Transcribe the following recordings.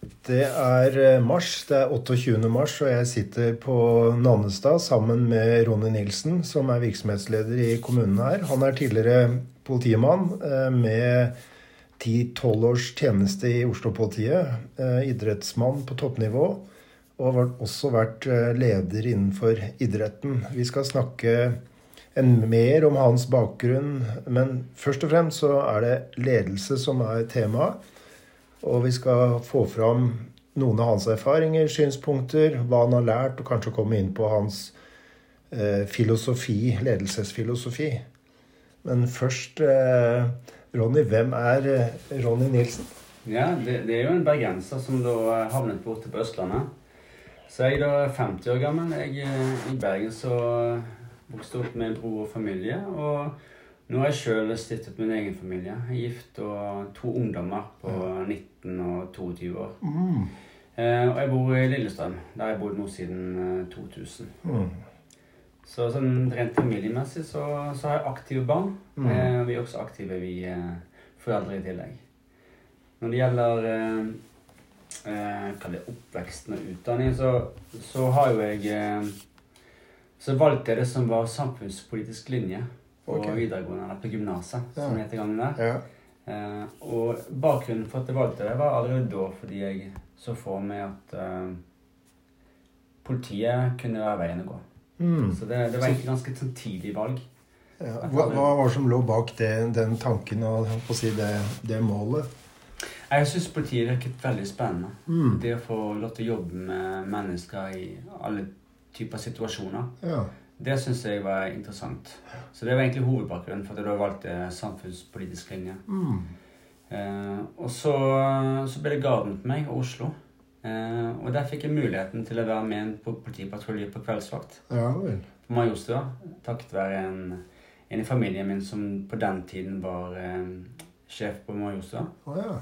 Det er eh, mars, det er 28. mars, og jeg sitter på Nannestad sammen med Ronny Nilsen, som er virksomhetsleder i kommunen her. Han er tidligere politimann eh, med 10-12 års tjeneste i Oslo-politiet. eh, Idrettsmann på toppnivå. Og har også vært leder innenfor idretten. Vi skal snakke mer om hans bakgrunn, men først og fremst så er det ledelse som er temaet. Og vi skal få fram noen av hans erfaringer, synspunkter, hva han har lært, og kanskje komme inn på hans eh, filosofi, ledelsesfilosofi. Men først, eh, Ronny, hvem er eh, Ronny Nilsen? Ja, det, det er jo en bergenser som da havnet borte på Østlandet. Så jeg er da 50 år gammel. Jeg er i Bergen så vokste opp med bror og familie. Og nå har jeg sjøl stiftet min egen familie. Jeg er gift og to ungdommer på 19 og 22 år. Mm. Eh, og jeg bor i Lillestrøm. Der har jeg bodd nå siden eh, 2000. Mm. Så sånn rent familiemessig så, så har jeg aktive barn. Mm. Eh, vi er også aktive, vi eh, foreldre i tillegg. Når det gjelder eh, eh, det oppveksten og utdanning, så, så har jo jeg eh, Så valgte jeg det som var samfunnspolitisk linje på okay. videregående, eller på gymnaset, Ja. som det heter gangen der. Ja. Eh, og bakgrunnen for at jeg valgte det, var allerede da fordi jeg så for meg at eh, politiet kunne være veien å gå. Mm. Så det, det var egentlig ganske sånn tidlig valg. Ja. Hva, hva var det som lå bak det, den tanken og si, det, det målet? Jeg syns politiet virket veldig spennende. Mm. Det å få lov til å jobbe med mennesker i alle typer situasjoner, Ja. Det syns jeg var interessant. Så det var egentlig hovedbakgrunnen for at jeg da valgte samfunnspolitisk linje. Mm. Eh, og så, så ble det Garden på meg, og Oslo. Eh, og der fikk jeg muligheten til å være med en politipatrulje på kveldsvakt ja vel. på Majorstua. Takket være en, en i familien min som på den tiden var eh, sjef på Majorstua. Oh, ja.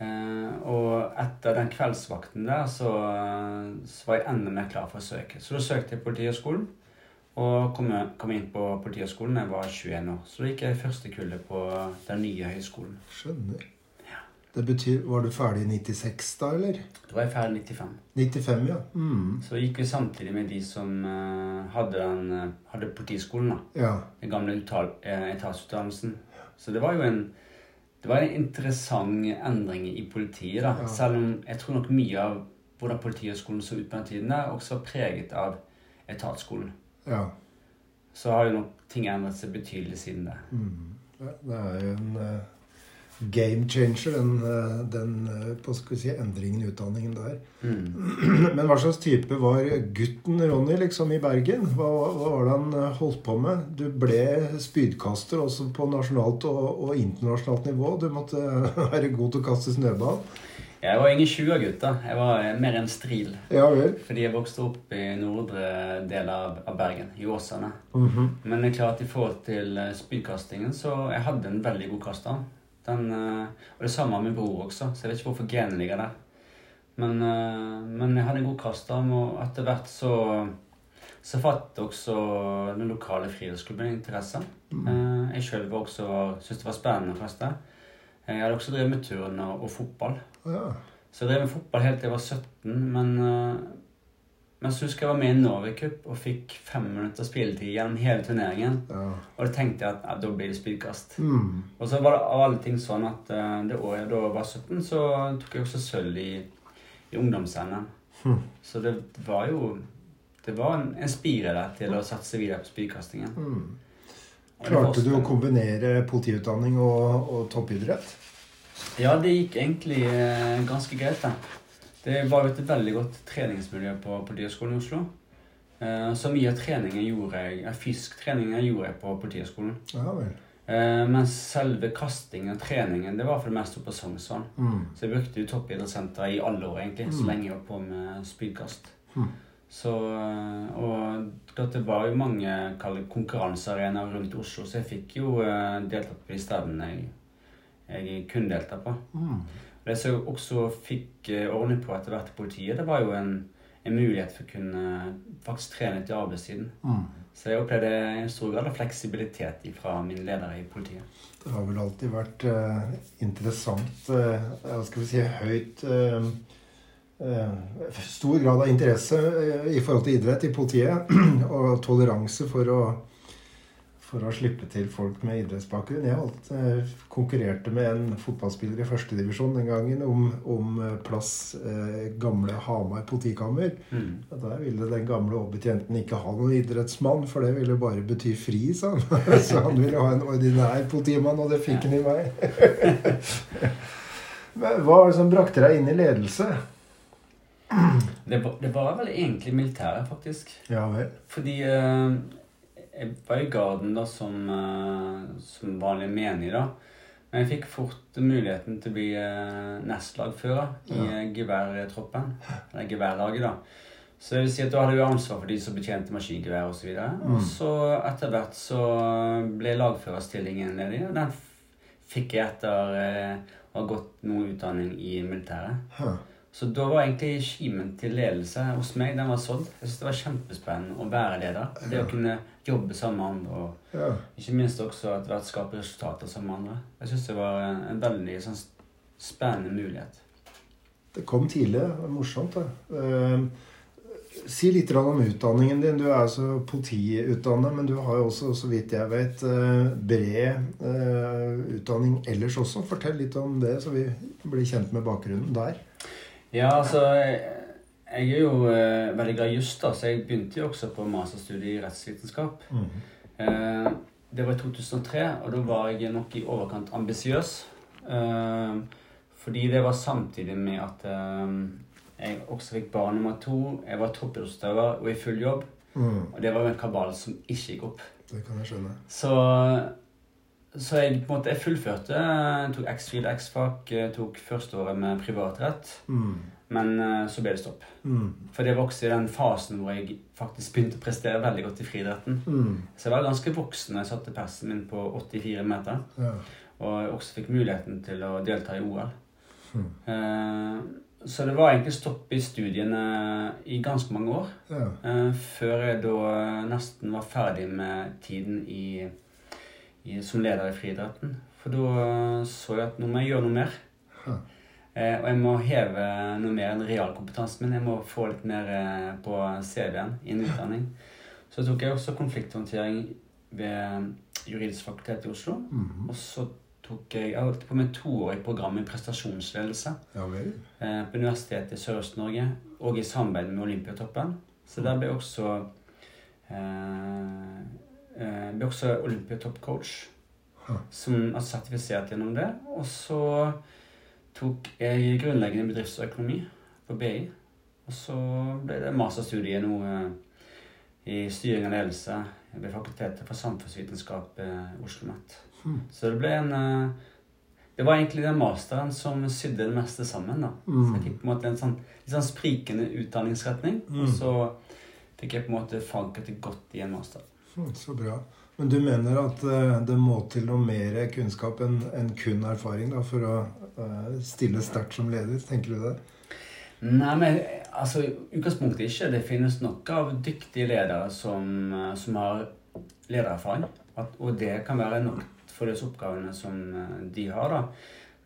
Uh, og etter den kveldsvakten der, så, så var jeg enda mer klar for å søke. Så da søkte jeg Politihøgskolen, og kom, kom inn på Politihøgskolen da jeg var 21 år. Så da gikk jeg i første kullet på den nye høyskolen. Skjønner. Ja. Det betyr Var du ferdig i 96 da, eller? Da var jeg ferdig i 95. 95, ja. Mm. Så gikk vi samtidig med de som uh, hadde, den, uh, hadde Politiskolen, da. Ja. Den gamle eh, etatsutdannelsen. Så det var jo en det var en interessant endring i politiet. da. Ja. Selv om jeg tror nok mye av hvordan Politihøgskolen så ut på den tiden, er også preget av etatsskolen. Ja. Så har jo nok ting endret seg betydelig siden det. Mm. Det er jo en uh, game changer, den, uh, den uh, på skal vi si, endringen i utdanningen der. Mm. Men hva slags type var gutten Ronny liksom i Bergen? Hva, hva var det han holdt på med? Du ble spydkaster også på nasjonalt og, og internasjonalt nivå. Du måtte være god til å kaste snøball. Jeg var ingen 20-gutt. da. Jeg var mer en stril. Ja vel. Fordi jeg vokste opp i nordre del av, av Bergen, i Åsane. Mhm. Men det er klart i forhold til eh, spydkastingen, så jeg hadde en veldig god kaster. Den, eh, og det samme med min bror også, så jeg vet ikke hvorfor genene ligger der. Men, eh, men jeg hadde en god kaster, og etter hvert så så fatt også den lokale friluftsklubben interesse. Mm. Jeg sjøl syntes det var spennende å kaste. Jeg hadde også drevet med turn og, og fotball. Ja. Så jeg drev med fotball helt til jeg var 17, men, eh, men så husker jeg var med i Norway Cup og fikk fem minutter spilletid gjennom hele turneringen. ja. Og da tenkte jeg at ja, da blir det spydkast. Mm. Og så var det av alle ting sånn at eh, det året jeg da var 17, så tok jeg også sølv i, i ungdoms-NM. Mm. Så det var jo Det var en, en spire der til å satse videre på spydkastingen. Mm. Klarte du å kombinere politiutdanning og, og toppidrett? Ja, det gikk egentlig eh, ganske greit, det. Det var jo et veldig godt treningsmiljø på Politihøgskolen i Oslo. Eh, så mye av treningen gjorde jeg, eh, fysisk trening gjorde jeg på Politihøgskolen. Ja vel. Eh, selve kastingen og treningen det var for det meste på Sognsvann. Mm. Så jeg brukte jo toppidrettssenteret i alle år, egentlig, så Mm. lenge jeg var på med spydkast. Mm. Så, eh, og det var jo mange konkurransearenaer rundt Oslo, så jeg fikk jo eh, deltatt på de stedene jeg, jeg kunne delta på. Mm. Det som jeg også fikk eh, på etter hvert i politiet, det var jo en, en mulighet for å kunne faktisk trene til arbeidstiden. Mm. Så jeg opplevde en stor grad av fleksibilitet fra mine ledere i politiet. Det har vel alltid vært uh, interessant uh, skal vi si høyt eh, stor grad av interesse eh, i forhold til idrett i politiet. Og toleranse for å, for å slippe til folk med idrettsbakgrunn. Jeg alt, eh, konkurrerte med en fotballspiller i førstedivisjon den gangen om, om eh, plass eh, gamle Hamar politikammer. Mm. Der ville den gamle overbetjenten ikke ha noen idrettsmann, for det ville bare bety fri, sa han. Så han ville ha en ordinær politimann, og det fikk han i meg. Men hva var det som brakte deg inn i ledelse? Det, var, det var vel egentlig militæret, faktisk. Ja vel. Fordi eh, jeg var i garden da som, eh, som vanlig menig, da. Men jeg fikk fort muligheten til å bli eh, nestlagfører i Ja. eh, geværtroppen. Eller geværlaget, da. Så det vil si at da hadde jeg ansvar for de som betjente maskingevær osv. Og, så. Mm. og så etter hvert så ble lagførerstillingen ledig, og den fikk jeg etter eh, å ha gått noe utdanning i militæret. Huh. Så da var egentlig kimen til ledelse hos meg den var sådd. Jeg synes det var kjempespennende å være leder. Det å kunne jobbe sammen med andre, og Ja. ikke minst også at vært skape resultater sammen med andre. Jeg synes det var en, en veldig sånn, spennende mulighet. Det kom tidlig. Det var morsomt. det. Eh, si litt om utdanningen din. Du er altså politiutdannet, men du har jo også, så vidt jeg vet, eh, bred eh, utdanning ellers også. Fortell litt om det, så vi blir kjent med bakgrunnen der. Ja, altså Jeg, er jo eh, veldig glad i juss, da, så jeg begynte jo også på masterstudiet i rettsvitenskap. Eh, det var i 2003, og da var jeg nok i overkant ambisiøs. Eh, fordi det var samtidig med at eh, jeg også fikk barn nummer to. Jeg var toppidrettsutøver og i full jobb. Mm, Og det var en kabal som ikke gikk opp. det kan jeg skjønne. Så, så jeg på en måte jeg fullførte. Jeg tok X-FIL, X-fag, jeg tok førsteåret med privatrett. Mm, Men eh, så ble det stopp. mm, For det var også i den fasen hvor jeg faktisk begynte å prestere veldig godt i friidretten. mm, Så jeg var ganske voksen da jeg satte persen min på 84 meter. ja. Og jeg også fikk muligheten til å delta i OL. Mm. Eh, så det var egentlig stopp i studiene i ganske mange år. ja. eh, Før jeg da nesten var ferdig med tiden i, som leder i friidretten. For da så jeg at nå må jeg gjøre noe mer. Eh, og jeg må heve noe mer enn realkompetansen min. Jeg må få litt mer eh, på CV-en innen utdanning. Så tok jeg også konflikthåndtering ved juridisk fakultet i Oslo. Mhm. Og så tok jeg, jeg holdt på med toårig program i prestasjonsledelse ja eh, på Universitetet i Sørøst-Norge og i samarbeid med Olympiatoppen. Så der ble jeg også eh, eh, ble også Olympiatopp-coach, som er sertifisert gjennom det. Og så tok jeg grunnleggende bedriftsøkonomi på BI. Og så ble det masterstudie nå eh, i styring og ledelse ved Fakultetet for samfunnsvitenskap eh, Oslo OsloMet. Mm. Så det ble en eh, Det var egentlig den masteren som sydde det meste sammen. da. Så jeg Mm. fikk på en måte en sånn, litt sånn sprikende utdanningsretning. Mm. Og så fikk jeg på en måte forankret det godt i en master. Mm, Så bra. Men du mener at eh, det må til noe mer kunnskap enn kun erfaring da, for å eh, stille sterkt som leder? Tenker du det? Nei, men altså, utgangspunktet ikke. Det finnes nok av dyktige ledere som, eh, som har ledererfaring. At, og det kan være nok for disse oppgavene som de har, da.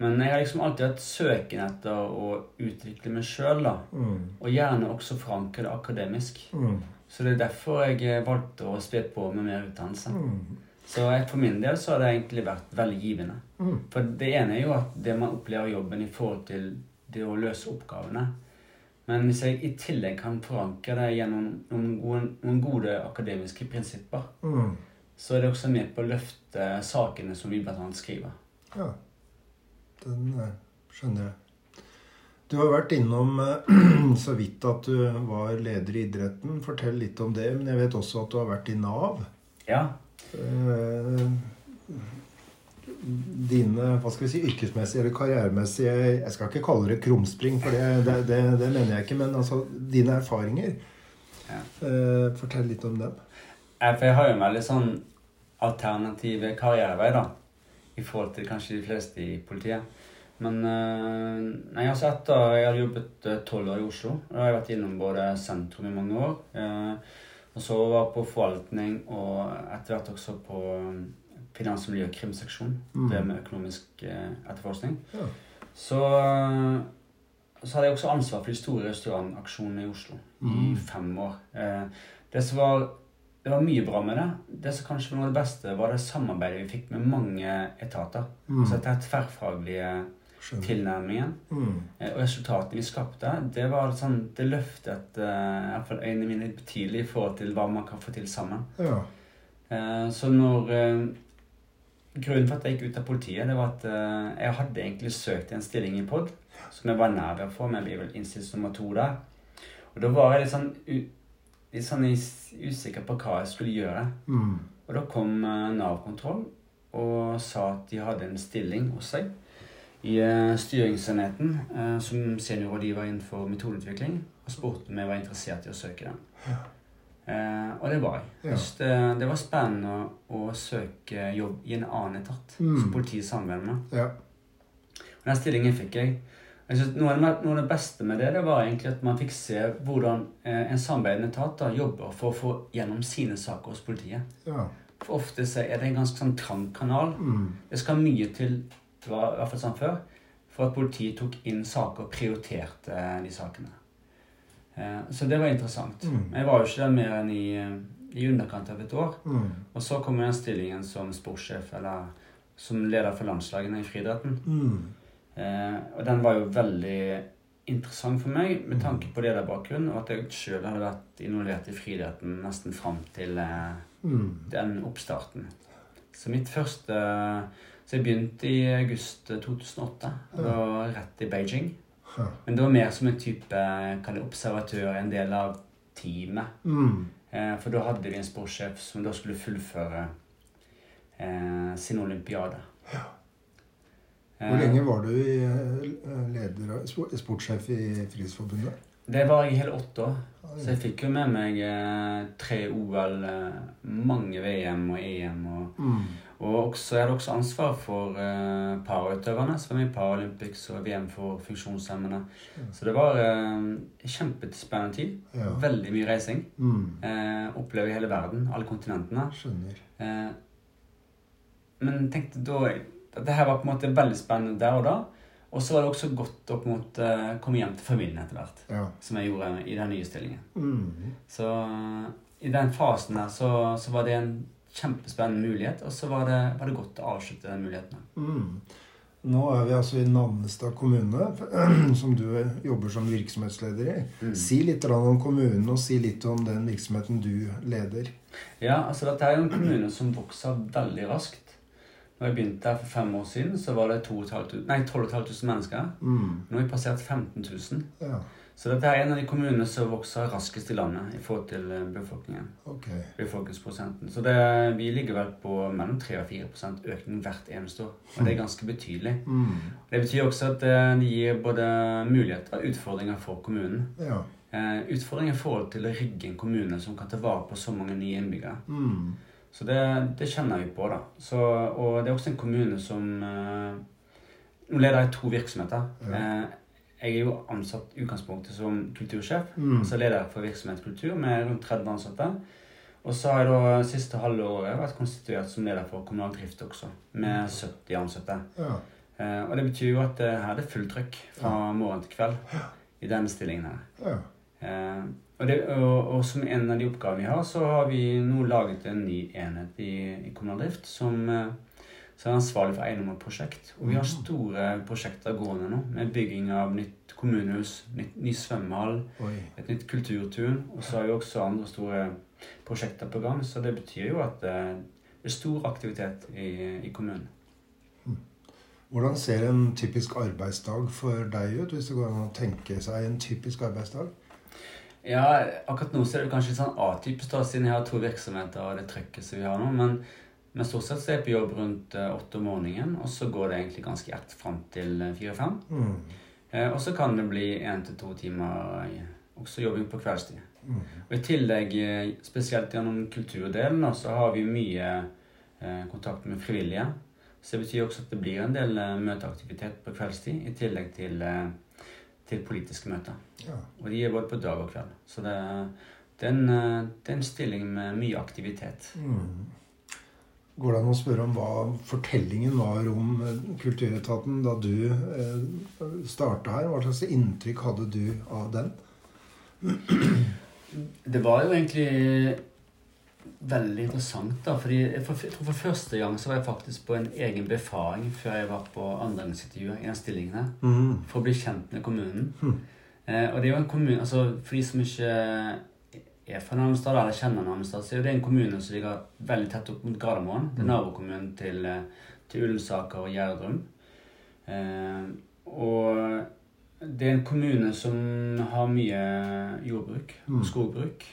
Men jeg har liksom alltid hatt søken etter å utvikle meg sjøl. Mm. Og gjerne også forankre det akademisk. Mm. Så det er derfor jeg eh, valgte å spe på med mer utdannelse. Mm. Så for min del så har det egentlig vært veldig givende. Mm. For det ene er jo at det man opplever jobben i forhold til det å løse oppgavene. Men hvis jeg i tillegg kan forankre det gjennom noen gode, noen gode akademiske prinsipper, Mm. så er det også med på å løfte sakene som vi bl.a. skriver. Ja, den eh, skjønner jeg. Du har vært innom eh, så vidt at du var leder i idretten. Fortell litt om det. Men jeg vet også at du har vært i Nav. Ja, Eh, Dine hva skal vi si, yrkesmessige eller karrieremessige Jeg skal ikke kalle det krumspring, for det, det, det, det mener jeg ikke. Men altså dine erfaringer. Ja. Eh, fortell litt om dem. For jeg har jo en veldig sånn alternativ karrierevei, da. I forhold til kanskje de fleste i politiet. Men eh, nei, altså etter jeg hadde jobbet tolv år i Oslo, da har jeg vært innom både sentrum i mange år, eh, og så var på forvaltning, og etter hvert også på eh, finans- og krimseksjon, Mm. det med økonomisk eh, etterforskning. Ja. Så, eh, så hadde jeg også ansvar for de store restaurantaksjonene i Oslo i Mm. fem år. Eh, det som var det var mye bra med det. Det som kanskje var noe av det beste, var det samarbeidet vi fikk med mange etater. Mm. Så dette tverrfaglige Skjønner. tilnærmingen Mm. eh, og resultatene vi skapte, det var sånn, det løftet i øynene mine betydelig i forhold til hva man kan få til sammen. Ja. Uh, Så når uh, Grunnen for at jeg gikk ut av politiet, det var at uh, jeg hadde egentlig søkt en stilling i POD, som jeg var nær ved å få, men jeg ble vel innstilt nummer to der. Og da var jeg litt sånn, litt sånn usikker på hva jeg skulle gjøre. Mm. Og da kom Nav-kontroll og sa at de hadde en stilling hos seg i eh, styringsenheten eh, som seniorrådgiver innenfor metodeutvikling, og spurte om jeg var interessert i å søke den. Eh, og det var jeg. Ja. Just, synes det, var spennende å, å søke jobb i en annen etat Mm. som politiet samarbeider med. Ja. Og den stillingen fikk jeg. Jeg synes noe, av det, noe av det beste med det, det var egentlig at man fikk se hvordan eh, en samarbeidende etat da, jobber for å få gjennom sine saker hos politiet. Ja. For ofte så er det en ganske sånn trang kanal. Mm. Det skal mye til, det var i hvert fall sånn før, for at politiet tok inn saker og prioriterte eh, de sakene. Eh, Så det var interessant. Mm. Jeg var jo ikke der mer enn i, eh, i underkant av et år. Mm. Og så kom jeg den stillingen som sportssjef, eller som leder for landslagene i friidretten. Mm. Eh, og den var jo veldig interessant for meg med tanke på lederbakgrunn, og at jeg sjøl hadde vært involvert i friidretten nesten fram til eh, Mm. den oppstarten. Så mitt første Så jeg begynte i august 2008, og da rett i Beijing. Men det var mer som en type kall det observatør, en del av teamet. Mm. Eh, for da hadde vi en sportssjef som da skulle fullføre eh, sin olympiade. Ja. Hvor Eh, lenge var du i, eh, leder, sportssjef i Frihetsforbundet? Det var jeg i hele åtte år. Så jeg fikk jo med meg eh, tre OL, mange VM og EM. Og, Mm. Og så jeg det også ansvar for eh, parautøverne som er i Paralympics og VM for funksjonshemmede. Så det var eh, en kjempespennende tid. Ja. Veldig mye reising. Mm. Eh, opplever hele verden, alle kontinentene. Skjønner. Eh, men tenkte da at det her var på en måte veldig spennende der og da. Og så var det også godt å på en måte komme hjem til familien etter hvert. Ja. Som jeg gjorde i den nye stillingen. Mm. Så eh, i den fasen her så, så var det en kjempespennende mulighet, og så var det, var det godt å avslutte den muligheten. Mm. Nå er vi altså i Nannestad kommune, som du jobber som virksomhetsleder i. Mm. Si litt om kommunen, og si litt om den virksomheten du leder. Ja, altså dette er jo en kommune som vokser veldig raskt. Når jeg begynte her for fem år siden, så var det 2 500 nei, 12 500 mennesker. Mm. Nå har vi passert 15 000. Ja, Så dette er en av de kommunene som vokser raskest i landet i forhold til eh, befolkningen. Okay. befolkningsprosenten. Så det, vi ligger vel på mellom 3 og 4 økning hvert eneste år. Og det er ganske betydelig. Mm. Det betyr også at eh, det gir både muligheter og utfordringer for kommunen. Ja. Eh, utfordringer i forhold til å rigge en kommune som kan ta vare på så mange nye innbyggere. Mm. Så det, det kjenner vi på, da. Så, og det er også en kommune som Nå leder jeg to virksomheter. Ja. Eh, jeg er jo ansatt utgangspunktet som kultursjef. Mm. altså leder for virksomhet kultur med rundt 30 ansatte. Og så har jeg da siste halve året vært konstituert som leder for kommunal drift også, med 70 ansatte. Ja. Eh, og det betyr jo at eh, her er det fullt trøkk fra morgen til kveld i denne stillingen her. Ja. Eh, og, det, og, og som en av de oppgavene vi har, så har vi nå laget en ny enhet i, i kommunal drift som, som er ansvarlig for eiendom og prosjekt. Og vi har store prosjekter gående nå, med bygging av nytt kommunehus, nytt, ny svømmehall, Oi. et nytt kulturtun. Og så har vi også andre store prosjekter på gang. Så det betyr jo at eh, det er stor aktivitet i, i kommunen. Hvordan ser en typisk arbeidsdag for deg ut, hvis det går an å tenke seg en typisk arbeidsdag? Ja, akkurat nå ser er det kanskje litt sånn atypisk, ut, siden jeg har to virksomheter og det trøkket som vi har nå. Men, men stort sett så er jeg på jobb rundt eh, åtte om morgenen, og så går det egentlig ganske gjert fram til eh, fire-fem. Mm. Eh, og så kan det bli én til to timer også jobbing på kveldstid. Mm. Og i tillegg, spesielt gjennom kulturdelen, så har vi mye eh, kontakt med frivillige. Så det betyr også at det blir en del møteaktivitet på kveldstid, i tillegg til, til politiske møter. Ja. Og de er både på dag og kveld. Så det, det, er, en, det er en stilling med mye aktivitet. Mm. Går det an å spørre om hva fortellingen var om eh, Kulturetaten da du eh, starta her? Hva slags inntrykk hadde du av den? Det var jo egentlig veldig interessant, da. fordi for, jeg tror for første gang så var jeg faktisk på en egen befaring før jeg var på andreangsintervjuet i en stilling her. Mm. For å bli kjent med kommunen. Mm. Eh, og det er jo en kommune altså For de som ikke er fra Nannestad eller kjenner Nannestad, så er det en kommune som ligger veldig tett opp mot Gardermoen. Det er nabokommunen til, eh, til Ullensaker og Gjerdrum. Eh, og det er en kommune som har mye jordbruk og Mm. skogbruk.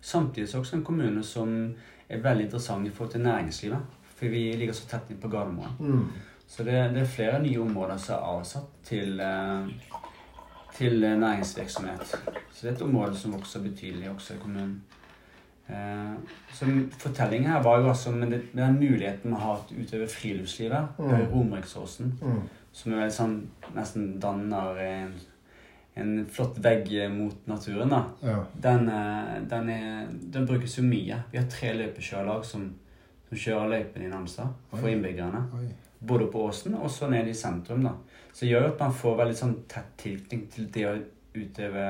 Samtidig er det også en kommune som er veldig interessant i forhold til næringslivet. For vi ligger så tett inn på Gardermoen. Mm. Så det, det er flere nye områder som er avsatt til, eh, til eh, næringsvirksomhet. Så det er et område som vokser betydelig også i kommunen. Eh, så fortellingen her var jo altså med, den muligheten vi har til å utøve friluftslivet Mm. på Romeriksåsen, Mm. som er sånn, nesten danner en, en flott vegg mot naturen. da. Ja. Den, eh, den, er, den brukes jo mye. Vi har tre løypekjørlag som, som kjører løypen i Namsa for innbyggerne. Oi. Både på åsen og så ned i sentrum. da. Så det gjør jo at man får veldig sånn tett tilknytning til det å utøve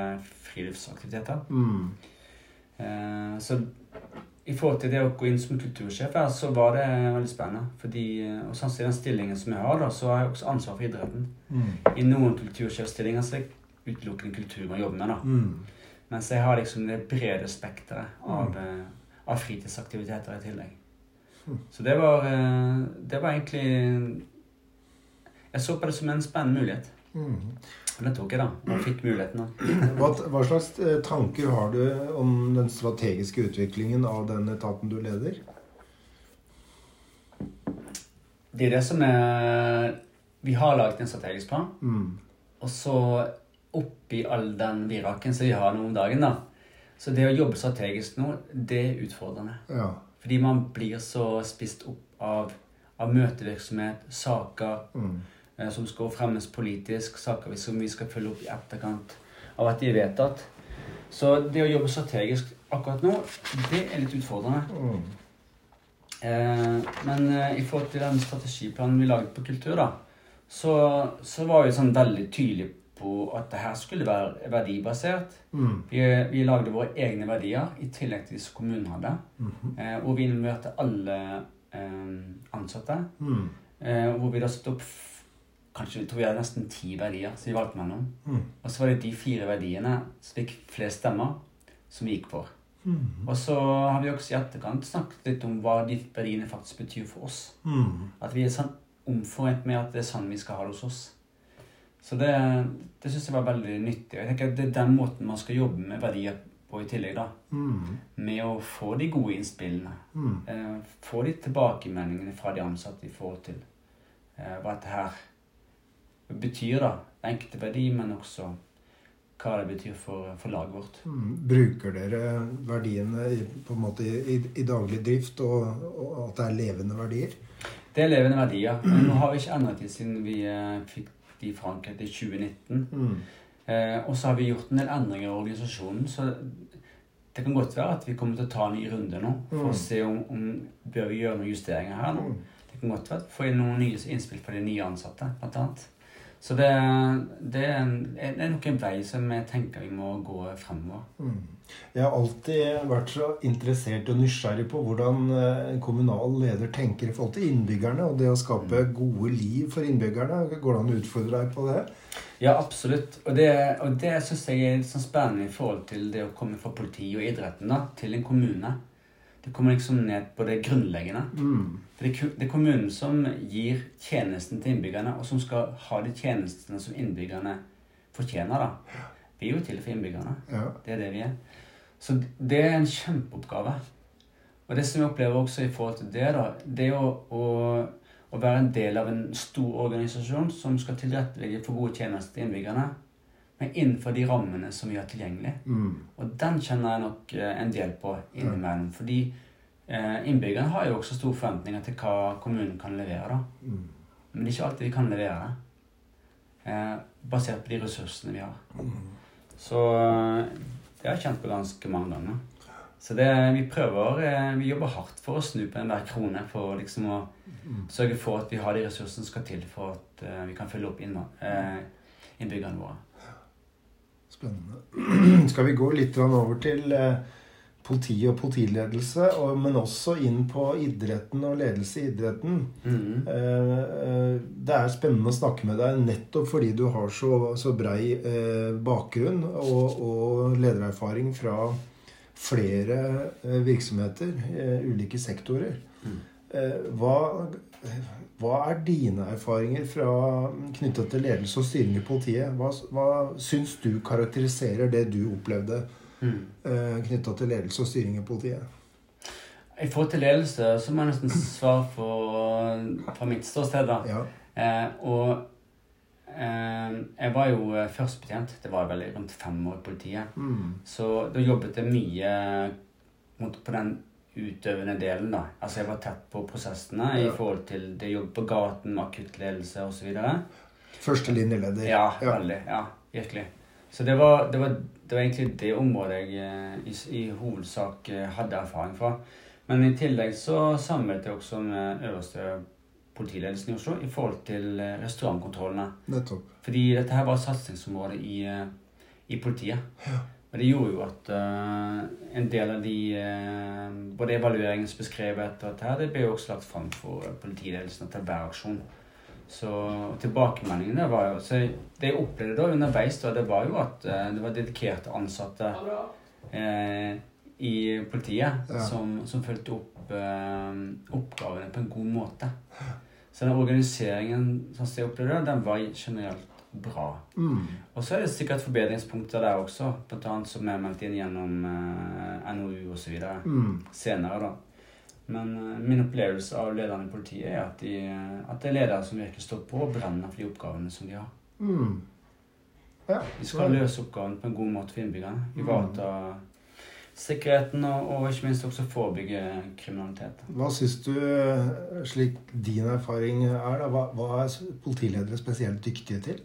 friluftsaktiviteter. Mm. Eh, så i forhold til det å gå inn som kultursjef her, så var det veldig spennende. Fordi, eh, og sånn i den stillingen som jeg har, da, så har jeg også ansvar for idretten. Mm. I noen kultursjefstillinger så er det utelukkende kultur man jobber med. da. Mm. Mens jeg har liksom det brede spekteret av, eh, av fritidsaktiviteter i tillegg. Mm. Så det var, eh, det var egentlig Jeg så på det som en spennende mulighet. Mm. Det tok jeg, da. Og fikk muligheten. da. Hva, hva slags eh, tanker har du om den strategiske utviklingen av den etaten du leder? Det er det som er Vi har laget en strategisk plan. Mm. Og så oppi all den viraken som vi har nå om dagen, da. Så det å jobbe strategisk nå, det er utfordrende. Ja. Fordi man blir så spist opp av, av møtevirksomhet, saker Mm. Eh, som skal fremmes politisk, saker som vi skal følge opp i etterkant av at de er vedtatt. Så det å jobbe strategisk akkurat nå, det er litt utfordrende. Mm. Eh, men eh, i forhold til den strategiplanen vi laget på kultur, da, så, så var vi sånn veldig tydelige på at det her skulle være verdibasert. Mm. Vi, vi lagde våre egne verdier i tillegg til de som kommunen hadde. -hmm. Eh, hvor vi involverte alle eh, ansatte. Mm. Eh, hvor vi da satte opp Kanskje jeg tror vi hadde nesten ti verdier som vi valgte mellom. Mm. Og så var det de fire verdiene som fikk flest stemmer, som vi gikk for. Mm. Og så har vi også i etterkant snakket litt om hva de verdiene faktisk betyr for oss. Mm. At vi er sånn omforent med at det er sånn vi skal ha det hos oss. Så det, det syns jeg var veldig nyttig. Og jeg tenker at Det er den måten man skal jobbe med verdier på i tillegg. da. Mm. Med å få de gode innspillene. Mm. Eh, få de tilbakemeldingene fra de ansatte i forhold til eh, hva dette her betyr. da. Enkelte verdi, men også hva det betyr for, for laget vårt. Mm. Bruker dere verdiene i, på en måte i, i daglig drift, og, og at det er levende verdier? Det er levende verdier. Men nå har vi ikke endret dem siden vi eh, fikk de forankret i 2019. Mm. Eh, og så har vi gjort en del endringer i organisasjonen. Så det kan godt være at vi kommer til å ta en ny runde nå for Mm. å se om, om bør vi gjøre noen justeringer her nå. Mm. Det kan godt være vi får inn noen nye innspill fra de nye ansatte, blant annet. Så det, det er, en, det er nok en vei som jeg tenker vi må gå fremover. Mm. Jeg har alltid vært så interessert og nysgjerrig på hvordan eh, en kommunal leder tenker i forhold til innbyggerne og det å skape gode liv for innbyggerne. Går det an å utfordre deg på det? Ja, absolutt. Og det, og det syns jeg er litt sånn spennende i forhold til det å komme fra politiet og idretten da, til en kommune. Det kommer liksom ned på det grunnleggende. Mm. For det er kommunen som gir tjenesten til innbyggerne, og som skal ha de tjenestene som innbyggerne fortjener. da. Vi er jo til for innbyggerne. Ja. Det er det vi er. Så det er en kjempeoppgave. Og det som jeg opplever også i forhold til det, da, det er å, å, å være en del av en stor organisasjon som skal tilrettelegge for gode tjenester til innbyggerne, men innenfor de rammene som vi har tilgjengelig. Mm. Og den kjenner jeg nok eh, en del på innimellom. Fordi eh, innbyggerne har jo også store forventninger til hva kommunen kan levere. da. Mm. Men det er ikke alltid vi kan levere. Eh, basert på de ressursene vi har. Så eh, det har jeg kjent på ganske mange ganger. Så det, vi prøver Vi jobber hardt for å snu på enhver krone for liksom å sørge for at vi har de ressursene som skal til for at vi kan følge opp innbyggerne våre. Spennende. Skal vi gå litt over til eh, politi og politiledelse, men også inn på idretten og ledelse i idretten. Mm eh, Det er spennende å snakke med deg nettopp fordi du har så, så brei bakgrunn og, og ledererfaring fra flere virksomheter, ulike sektorer. Mm. Hva, hva er dine erfaringer fra knyttet til ledelse og styring i politiet? Hva, hva syns du karakteriserer det du opplevde mm. eh, knytta til ledelse og styring i politiet? I forhold til ledelse så må jeg nesten svare for, fra mitt ståsted. da. Ja. Eh, og eh, jeg var jo førstbetjent. Det var vel rundt fem år i politiet. Mm. Så da jobbet jeg mye på den utøvende delen. da. Altså Jeg var tett på prosessene i forhold til det jobb på gaten, akuttledelse osv. Førstelinjeleder. Ja, Ja. veldig. Ja, virkelig. Så det var, det var, det var egentlig det området jeg eh, i, i hovedsak eh, hadde erfaring fra. Men i tillegg så samarbeidet jeg også med øverste politiledelsen i Oslo i forhold til eh, restaurantkontrollene. Nettopp. Fordi dette her var satsingsområdet i, i politiet. Og det gjorde jo at uh, en del av de uh, både evalueringen som beskrev etter dette, her, det ble jo også lagt fram for eh, politiledelsen etter hver aksjon. Så tilbakemeldingene var jo så Det jeg opplevde da underveis, da, det var jo at uh, det var dedikerte ansatte eh, i politiet Ja. som, som fulgte opp oppgavene på en god måte. Så den organiseringen som jeg opplevde den var generelt bra. Mm. Og så er det sikkert forbedringspunkter der også, annet som er meldt inn gjennom eh, NOU osv. Mm. senere. da. Men eh, min opplevelse av lederne i politiet er at, de, eh, at det er ledere som virkelig står på og brenner for de oppgavene som de har. Mm. Ja, De skal løse oppgavene på en god måte for innbyggerne. Ivareta sikkerheten og, og ikke minst også forebygge kriminalitet. Hva syns du, eh, slik din erfaring er, da, hva, hva er politiledere spesielt dyktige til?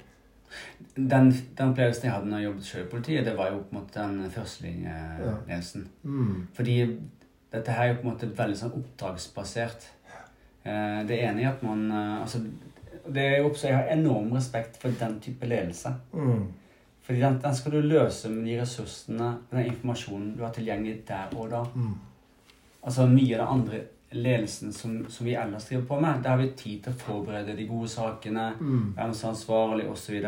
Den, den opplevelsen jeg hadde når jeg jobbet selv i politiet, det var jo på en måte den førstelinjeledelsen. Mm. Fordi dette her er jo på en måte veldig sånn oppdragsbasert. Eh, Det ene er at man eh, altså, det er jo også, Jeg har enorm respekt for den type ledelse. Mm. Fordi den, den skal du løse med de ressursene den informasjonen du har tilgjengelig der og da. Mm. Altså Mye av det andre ledelsen som, som vi ellers driver på med, der har vi tid til å forberede de gode sakene, Mm. hvem som er ansvarlig osv.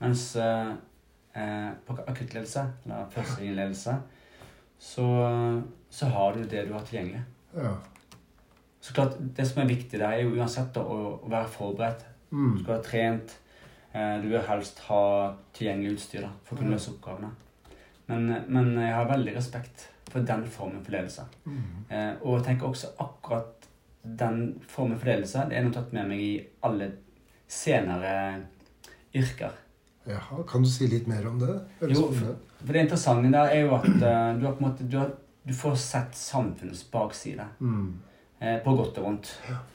Mens eh, eh, på akuttledelse, eller førstelinjeledelse, så, så har du det du har tilgjengelig. Ja. Så klart, Det som er viktig der, er jo uansett da, å, å være forberedt. Du Mm. skal være trent. Eh, du vil helst ha tilgjengelig utstyr da, for å kunne løse oppgavene. Men, men jeg har veldig respekt for den formen for ledelse. Mm. Eh, og jeg tenker også akkurat den formen for ledelse det er noe tatt med meg i alle senere yrker. Jaha, kan du si litt mer om det? Jo, for. For det interessante der er jo at uh, du måte du, har, du får sett samfunnets bakside. Mm. Eh, på godt og vondt.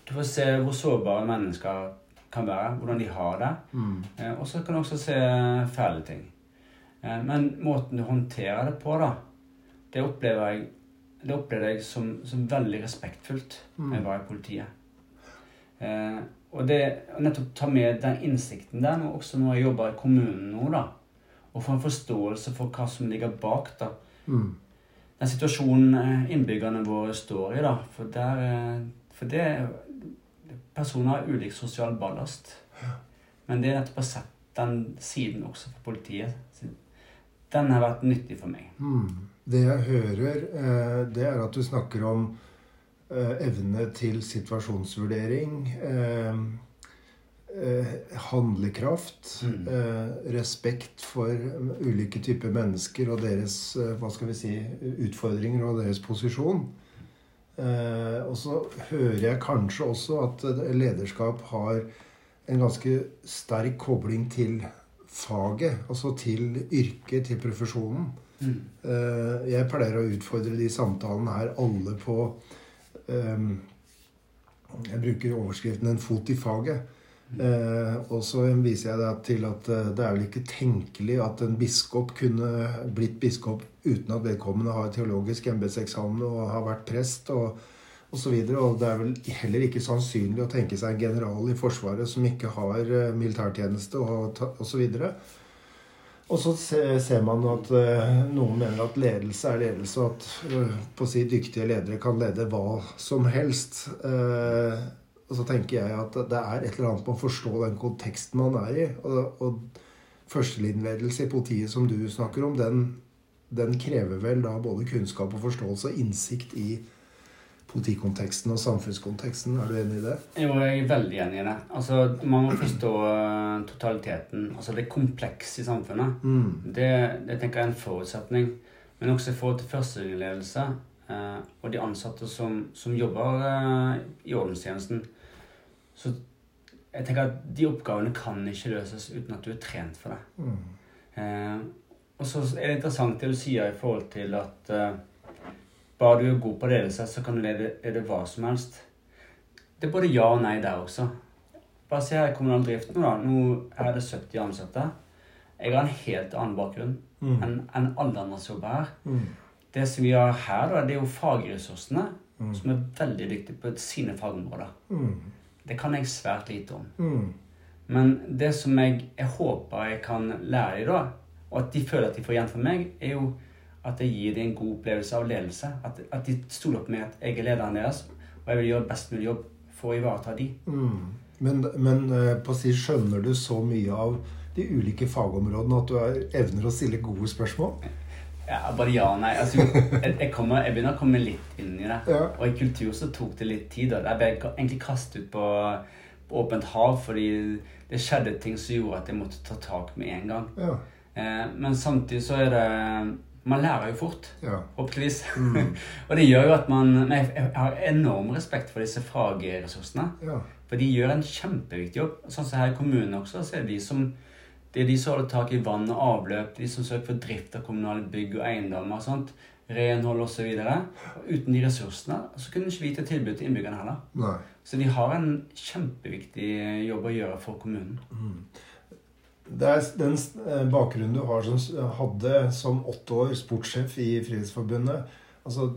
Du får se hvor sårbare mennesker kan være, hvordan de har det. Mm. Eh, og så kan du også se fæle ting. Eh, men måten du håndterer det på, da, det opplever jeg, det opplever jeg som, som veldig respektfullt når jeg var i politiet. Eh, og det å nettopp ta med den innsikten der, og også når jeg jobber i kommunen nå, da, og få en forståelse for hva som ligger bak, da, Mm. den situasjonen eh, innbyggerne våre står i, da. For, der, eh, for det Personer har ulik sosial ballast. Men det er nettopp å sette den siden også for politiet. Den har vært nyttig for meg. Mm. Det jeg hører, eh, det er at du snakker om eh, evne til situasjonsvurdering. Eh, handlekraft. Mm. Respekt for ulike typer mennesker og deres hva skal vi si, utfordringer og deres posisjon. Og så hører jeg kanskje også at lederskap har en ganske sterk kobling til faget, altså til yrket, til profesjonen. Mm. Eh, Jeg pleier å utfordre de samtalene her alle på um, Jeg bruker overskriften 'en fot i faget'. Eh, og så viser jeg det til at eh, det er vel ikke tenkelig at en biskop kunne blitt biskop uten at vedkommende har teologisk embetseksamen og har vært prest og osv. Og, så og det er vel heller ikke sannsynlig å tenke seg en general i Forsvaret som ikke har militærtjeneste og osv. Og så ser man at eh, noen mener at ledelse er ledelse, og at eh, på å si dyktige ledere kan lede hva som helst. Og så tenker jeg at det er et eller annet med å forstå den konteksten man er i. Og, og førstelinjeledelse i politiet som du snakker om, den, den, krever vel da både kunnskap og forståelse og innsikt i politikonteksten og samfunnskonteksten. Er du enig i det? Jo, jeg er veldig enig i det. Altså, Man må forstå eh, totaliteten. Altså det komplekse i samfunnet. Mm. Det, det, tenker jeg er en forutsetning. Men også i forhold til førstelinjeledelse eh, og de ansatte som, som jobber eh, i ordenstjenesten så jeg tenker at de oppgavene kan ikke løses uten at du er trent for det. Mm. Eh, og så er det interessant det du sier i forhold til at eh, bare du er god på ledelse, så kan du lede, lede hva som helst. Det er både ja og nei der også. Bare se her i kommunal drift nå, da. Nå er det 70 ansatte. Jeg har en helt annen bakgrunn mm. enn en alle andre som jobber her. Mm. Det som vi har her, da, det er jo fagressursene, mm. som er veldig dyktige på sine fagområder. Mm. Det kan jeg svært lite om. Mm. Men det som jeg, jeg, håper jeg kan lære dem, da, og at de føler at de får igjen for meg, er jo at jeg gir dem en god opplevelse av ledelse. At, at de stoler på meg at jeg er lederen deres, og jeg vil gjøre best mulig jobb for å ivareta de. Mm. Men, men uh, på å si skjønner du så mye av de ulike fagområdene at du er, evner å stille gode spørsmål? Ja, bare ja og nei. Altså, jeg, jeg, kommer, jeg, begynner å komme litt inn i det. Ja. Og i kultur så tok det litt tid. Og jeg ble egentlig kastet ut på, på, åpent hav fordi det skjedde ting som gjorde at jeg måtte ta tak med en gang. Ja. Eh, men samtidig så er det Man lærer jo fort, ja. håpeligvis. Mm. og det gjør jo at man Jeg har enorm respekt for disse fagressursene. For de gjør en kjempeviktig jobb. Sånn som her i kommunen også, så er de som det er de som holder tak i vann og avløp, de som søker for drift av kommunale bygg og eiendommer. sånt, renhold osv. Uten de ressursene så kunne ikke vi gitt et tilbud til innbyggerne heller. Nei. Så de har en kjempeviktig jobb å gjøre for kommunen. Mm. Det er den eh, bakgrunnen du har som, hadde som åtte år sportssjef i Frihetsforbundet. Altså,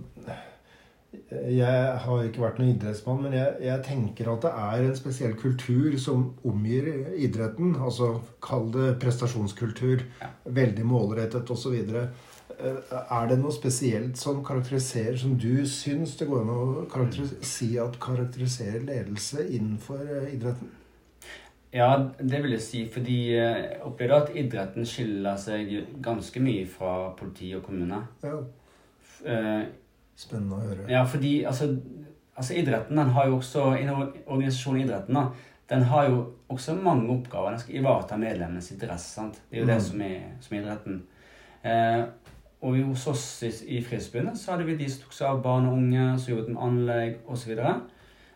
jeg har ikke vært noen idrettsmann, men jeg, jeg, tenker at det er en spesiell kultur som omgir idretten. Altså kall det prestasjonskultur. Veldig målrettet osv. Eh, er det noe spesielt som karakteriserer, som du syns det går an å si at karakteriserer ledelse innenfor eh, idretten? Ja, det vil jeg si. Fordi eh, jeg opplever at idretten skiller seg ganske mye fra politi og kommune. Ja. Spennende å høre. Ja, fordi altså, altså idretten den har jo også Organisasjonen Idretten da, den har jo også mange oppgaver. Den skal ivareta medlemmenes interesse. sant? Det er jo mm. det som er, som er idretten. Eh, og hos oss i, i Frihetsforbundet så hadde vi de som tok seg av barn og unge, som jobbet med anlegg osv.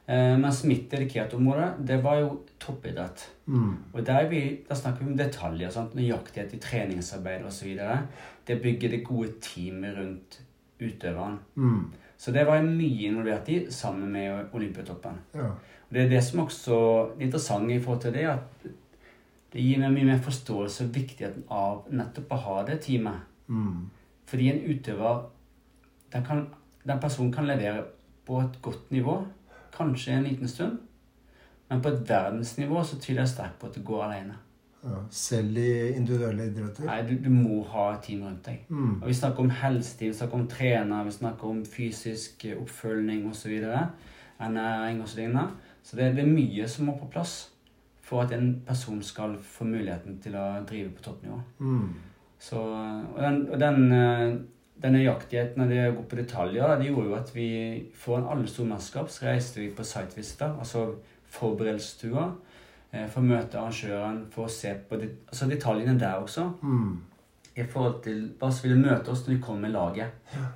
Eh, mens mitt dedikerte område, det var jo toppidrett. Mm. Og der, vi, der, snakker vi om detaljer. sant? Nøyaktighet i treningsarbeid osv. Det bygger det gode teamet rundt utøveren. Mm. Så det var jeg mye involvert i sammen med Olympiatoppen. Ja. Og det er det som også er interessant i forhold til det, at det gir meg mye mer forståelse av viktigheten av nettopp å ha det teamet. Mm. Fordi en utøver den, kan, den personen kan levere på et godt nivå, kanskje en liten stund, men på et verdensnivå så tviler jeg sterkt på at det går alene. Ja, selv i individuelle idretter? Nei, du, du, må ha et team rundt deg. Mm. Og Vi snakker om helsetid, vi snakker om trener, vi snakker om fysisk oppfølging osv. Ernæring osv. Så, videre. så det, det, er mye som må på plass for at en person skal få muligheten til å drive på toppnivå. Mm. Så, og den, og den, eh, den nøyaktigheten av det å gå på detaljer det gjorde jo at vi foran alle store mesterskap så reiste vi på sitevisiter, altså forberedelsestuer Eh, for å møte arrangøren, for å se på det, altså detaljene der også. Mm. I forhold til hva som ville møte oss når vi kom med laget. Ja.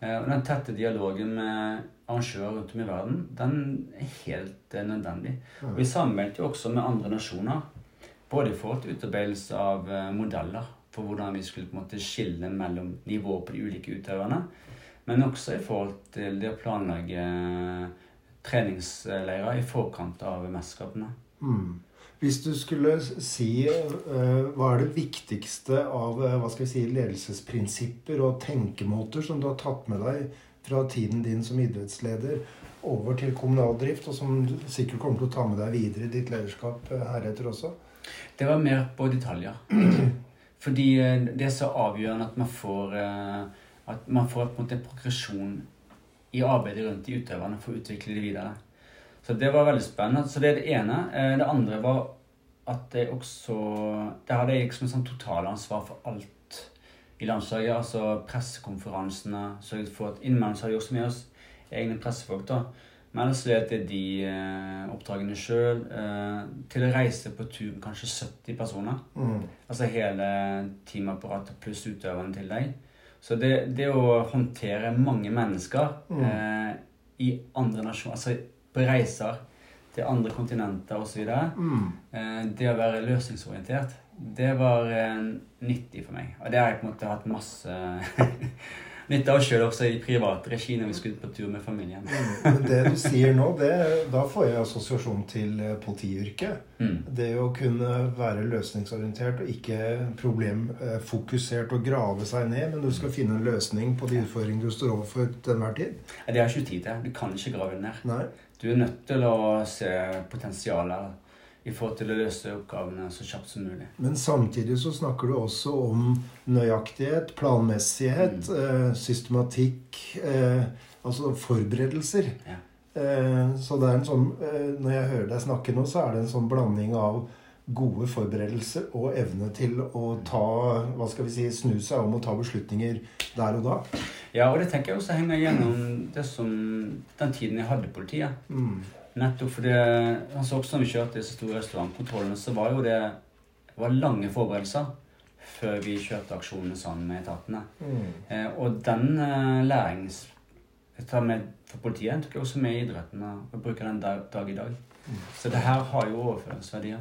Eh, og den tette dialogen med arrangører rundt om i verden, den er helt eh, nødvendig. Mm. Og vi sammeldte jo også med andre nasjoner. Både i forhold til utarbeidelse av modeller for hvordan vi skulle på en måte skille mellom nivået på de ulike utøverne. Men også i forhold til det å planlegge treningsleirer i forkant av mesterskapene. Mm. Hvis du skulle si uh, hva er det viktigste av uh, hva skal vi si, ledelsesprinsipper og tenkemåter som du har tatt med deg fra tiden din som idrettsleder over til kommunal drift, og som du sikkert kommer til å ta med deg videre i ditt lederskap heretter også? Det var mer på detaljer. Fordi det er så avgjørende at man får at man får på en måte en progresjon i arbeidet rundt de utøverne for å utvikle det videre. Så det var veldig spennende. Så det er det ene. Eh, det andre var at jeg også Der hadde jeg liksom et sånn totalansvar for alt i landslaget. Altså pressekonferansene. Sørget for at innimellom så hadde vi også med oss egne pressefolk. da. Men ellers det jeg de eh, oppdragene sjøl. Eh, til å reise på tur kanskje 70 personer. Mm. Altså hele teamapparatet pluss utøverne til deg. Så det, det, å håndtere mange mennesker mm. eh, i andre nasjoner Altså på reiser til andre kontinenter osv. Mm. Eh, det å være løsningsorientert, det var eh, nyttig for meg. Og det har jeg på en måte hatt masse nytte av sjøl også i privat regi når vi skulle på tur med familien. Mm, men det du sier nå, det, da får jeg assosiasjon til eh, politiyrket. Mm. Det å kunne være løsningsorientert og ikke problemfokusert og grave seg ned, men du skal finne en løsning på de utfordringene du står overfor til enhver tid. Ja, det har ikke tid til. Du kan ikke grave ned. Nei. Du er nødt til å se potensialet i forhold til å løse oppgavene så kjapt som mulig. Men samtidig så snakker du også om nøyaktighet, planmessighet, mm. eh, systematikk eh, Altså forberedelser. Ja. Eh, så det er en sånn Når jeg hører deg snakke nå, så er det en sånn blanding av gode forberedelser og evne til å ta hva skal vi si, snu seg om å ta beslutninger der og da. Ja, og det tenker jeg også henger gjennom det som, den tiden jeg hadde i politiet. Mm. Nettopp fordi altså også når vi kjørte disse store restaurantkontrollene, så var jo det, det var lange forberedelser før vi kjørte aksjonene sammen med etatene. Mm. Eh, og den eh, lærings... Jeg tar med for politiet tok jeg også med i idretten og bruker den dag, dag i dag. Mm. Så det her har jo overføringsverdier.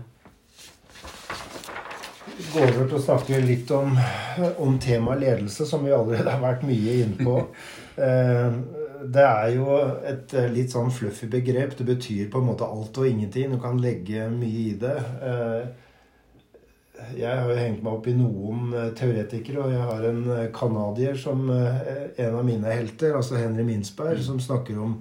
Vi går over til å snakke litt om, om temaet ledelse, som vi allerede har vært mye inne på. eh, det er jo et eh, litt sånn fluffy begrep. Det betyr på en måte alt og ingenting. Du kan legge mye i det. Eh, jeg har jo hengt meg opp i noen eh, teoretikere, og jeg har en canadier som en av mine helter, altså Henry Minsberg, som snakker om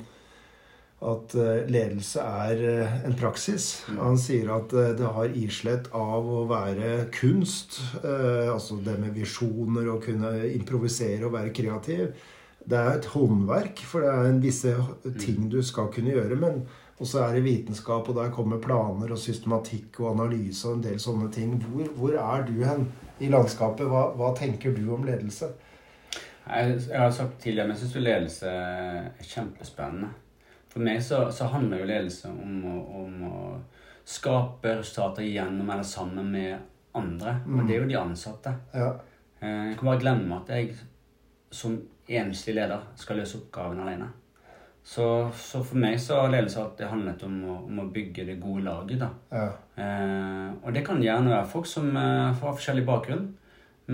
at ledelse er en praksis. Han sier at det har islett av å være kunst, altså det med visjoner og kunne improvisere og være kreativ det er et håndverk, for det er en visse ting du skal kunne gjøre. Men også er det vitenskap, og der kommer planer og systematikk og analyse og en del sånne ting. Hvor, hvor er du hen i landskapet? Hva, hva, tenker du om ledelse? Jeg, jeg har sagt tidligere, men jeg syns ledelse er kjempespennende. For meg så, så handler jo ledelse om å, om å, skape resultater gjennom eller sammen med andre. Mm. Og det er jo de ansatte. Ja. Eh, jeg kan bare glemme at jeg som enslig leder skal løse oppgaven alene. Så, så, for meg så har ledelse alltid handlet om å, om å, bygge det gode laget. da. Ja. Eh, og det kan gjerne være folk som eh, har forskjellig bakgrunn,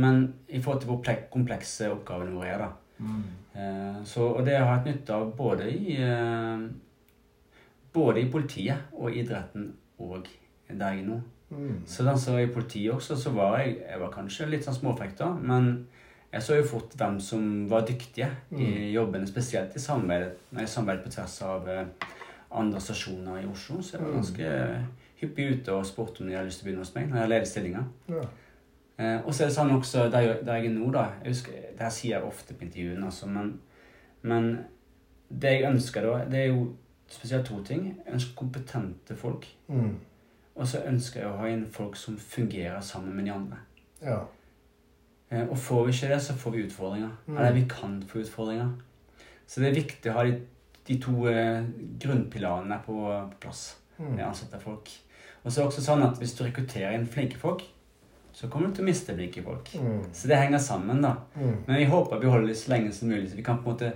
men i forhold til hvor komplekse oppgavene våre er. da. Mm. Eh, så, og det har jeg hatt nytte av både i, eh, både i politiet og idretten og der jeg nå. Mm. Så den var i politiet også, så var jeg, jeg var kanskje litt sånn småfrekk da, men jeg så jo fort hvem som var dyktige i mm. jobbene, spesielt i samarbeid, på tvers av eh, andre stasjoner i Oslo. Så jeg var mm. ganske hyppig ute og spurte om de hadde lyst til å begynne hos meg når jeg leder stillinga. Ja. Eh, og så er det sånn også der jeg, der jeg er nå, da jeg husker, Det her sier jeg ofte på intervjuene, altså, men, men, det jeg ønsker da, det er jo spesielt to ting. Jeg ønsker kompetente folk. Mm. Og så ønsker jeg å ha inn folk som fungerer sammen med de andre. Ja. Eh, og får vi ikke det, så får vi utfordringer. Mm. Eller vi kan få utfordringer. Så det er viktig å ha de, de to eh, grunnpilarene på, på plass mm. med ansatte folk. Og så er det også sånn at hvis du rekrutterer inn flinke folk, så kommer du til å miste flinke folk. Mm. Så det henger sammen, da. Mm. Men vi håper vi holder det så lenge som mulig, så vi kan på en måte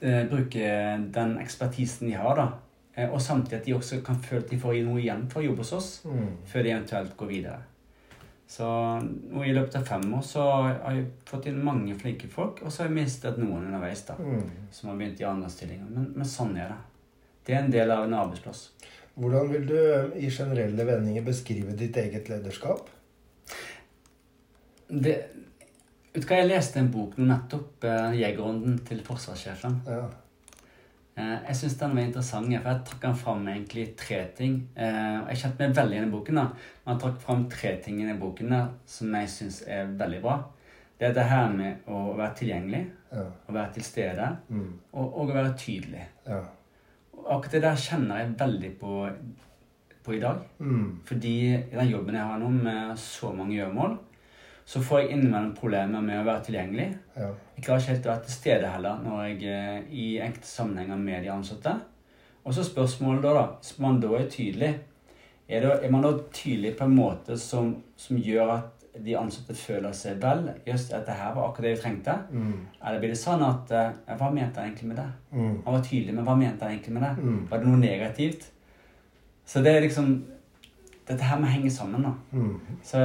eh, bruke den ekspertisen de har, da. Eh, og samtidig at de også kan føle at de får noe igjen for å jobbe hos oss, mm. før de eventuelt går videre. Så i løpet av fem år så har jeg fått inn mange flinke folk, og så har jeg mistet noen underveis da, mm. som har begynt i andre stillinger. Men, men, sånn er det. Det er en del av en arbeidsplass. Hvordan vil du eh, i generelle vendinger beskrive ditt eget lederskap? Det, vet du hva, Jeg leste en bok nå nettopp, uh, 'Jegerånden til forsvarssjefen'. Ja. Uh, jeg syns den var interessant, for jeg trakk den fram egentlig tre ting. Uh, jeg kjente meg veldig igjen i boken. da, men jeg trakk fram tre ting i boken da, som jeg syns er veldig bra. Det er det her med å være tilgjengelig, Ja. å være til stede, Mm. og, og å være tydelig. Ja. Akkurat det der kjenner jeg veldig på, på i dag. Mm. Fordi i den jobben jeg har nå med så mange gjøremål, så får jeg innimellom problemer med å være tilgjengelig. Ja. Jeg klarer ikke helt å være til stede heller når jeg er i enkelte sammenhenger med de ansatte. Og så spørsmålet da, da hvis man da er tydelig, er, det, er man da tydelig på en måte som, som gjør at de ansatte føler seg vel? Just dette her var akkurat det vi trengte. Mm. Eller blir det sånn at eh, Hva mente jeg egentlig med det? Mm. Han var tydelig, men hva mente han egentlig med det? Mm. Var det noe negativt? Så det er liksom Dette her må henge sammen, da. Mm. Så,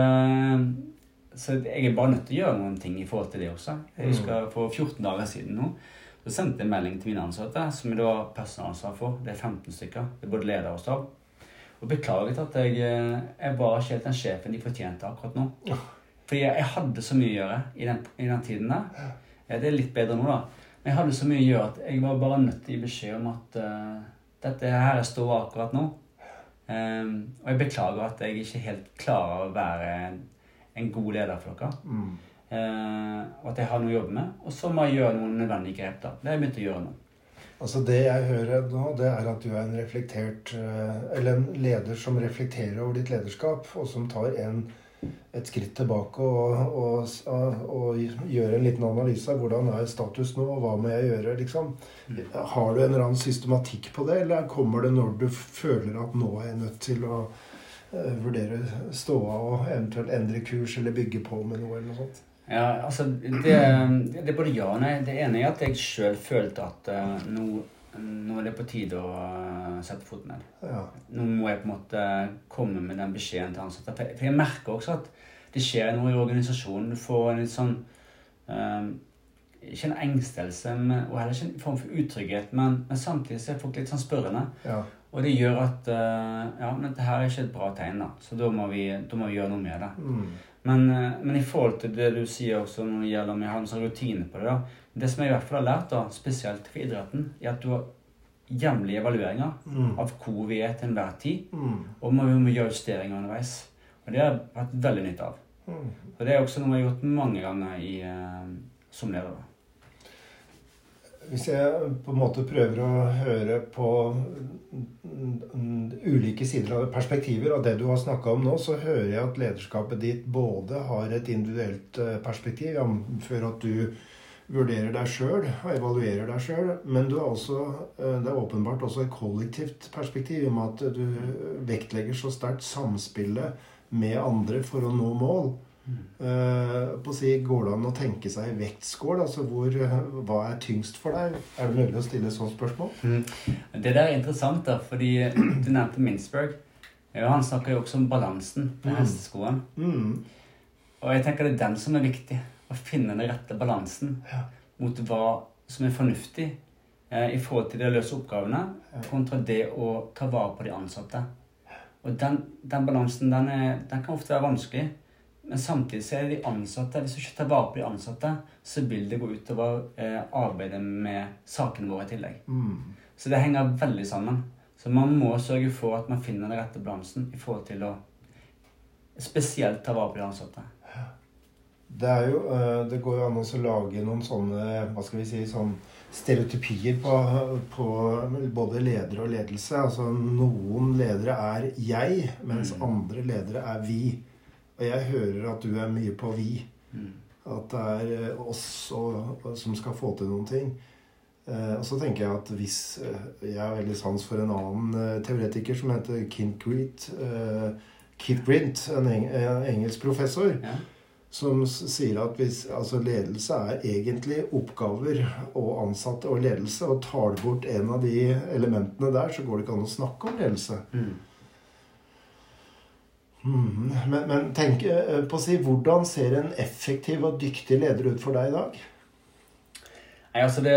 så jeg er bare nødt til å gjøre noen ting i forhold til det også. Jeg husker For 14 dager siden nå så sendte jeg en melding til mine ansatte, som jeg da har personalansvar for. Det er 15 stykker. Det er både leder og stab. Og beklaget at jeg, eh, jeg var ikke helt den sjefen de fortjente akkurat nå. Fordi jeg, jeg hadde så mye å gjøre i den, i den tiden der. Det er litt bedre nå, da. Men jeg hadde så mye å gjøre at jeg var bare nødt til å gi beskjed om at uh, dette her er ståa akkurat nå. Um, og jeg beklager at jeg ikke helt klarer å være en, god leder for dere. Mm. Eh, og at jeg har noe å jobbe med. Og så må jeg gjøre noen nødvendige grep. da. Det har jeg begynt å gjøre nå. Altså Det jeg hører nå, det er at du er en reflektert eh, Eller en leder som reflekterer over ditt lederskap, og som tar en, et skritt tilbake og, og, og, gjør en liten analyse av hvordan er status nå, og hva må jeg gjøre, liksom. Har du en eller annen systematikk på det, eller kommer det når du føler at nå er jeg nødt til å vurdere ståa og eventuelt endre kurs eller bygge på med noe eller noe sånt? Ja, altså, det, det er både ja og nei. Det ene er at jeg sjøl følte at uh, nå, nå er det på tide å uh, sette foten ned. Ja. Nå må jeg på en måte komme med den beskjeden til ansatte. For jeg, for jeg merker også at det skjer noe i organisasjonen. Du får en litt sånn uh, Ikke en engstelse, men, og heller ikke en form for utrygghet, men, men samtidig så er folk litt sånn spørrende. ja. Og det gjør at eh, Ja, men dette her er ikke et bra tegn, da. Så da må vi, da må vi gjøre noe med det. Mm. Men, eh, men i forhold til det du sier også når det gjelder om jeg har en sånn rutine på det da, Det som jeg i hvert fall har lært, da, spesielt for idretten, er at du har jevnlige evalueringer Mm. av hvor vi er til enhver tid, Mm. og vi må gjøre justeringer underveis. Og det har jeg hatt veldig nytte av. Mm. Og det er også noe jeg har gjort mange ganger i, eh, som leder. da. Hvis jeg på en måte prøver å høre på ulike sider av perspektiver av det du har snakka om nå, så hører jeg at lederskapet ditt både har et individuelt eh, perspektiv, jf. at du vurderer deg sjøl og evaluerer deg sjøl, men du har også, eh, det er åpenbart også et kollektivt perspektiv i og med at du vektlegger så sterkt samspillet med andre for å nå mål. Eh, på å si, Går det an å tenke seg vektskål? Altså hvor, hva er tyngst for deg? Er det mulig å stille et sånt spørsmål? Det der er interessant, da, fordi du nevnte Mintzberg. Ja, han snakker jo også om balansen på Mm. hesteskoen. Mm. Og jeg tenker det er den som er viktig. Å finne den rette balansen Ja. mot hva som er fornuftig eh, i forhold til det å løse oppgavene, Ja. kontra det å ta vare på de ansatte. Og den, den balansen den, er, den kan ofte være vanskelig. Men samtidig så er de ansatte. Hvis du ikke tar vare på de ansatte, så vil det gå utover eh, arbeidet med sakene våre i tillegg. Mm. Så det henger veldig sammen. Så man må sørge for at man finner den rette balansen i forhold til å spesielt ta vare på de ansatte. Det, er jo, eh, det går jo an å lage noen sånne hva skal vi si, sånn stereotypier på, på både ledere og ledelse. Altså Noen ledere er 'jeg', mens Mm. andre ledere er 'vi'. Og jeg hører at du er mye på 'vi'. Mm. At det er eh, oss og, og, som skal få til noen ting. Eh, og så tenker jeg at hvis eh, Jeg har veldig sans for en annen eh, teoretiker som heter Kint Greet. Eh, Kit Brint, en, eng en engelsk professor, Ja. som sier at hvis, altså ledelse er egentlig oppgaver og ansatte og ledelse. Og tar du bort en av de elementene der, så går det ikke an å snakke om ledelse. Mm. Mhm. Men, men tenk eh, på å si, hvordan ser en effektiv og dyktig leder ut for deg i dag? Nei, altså det,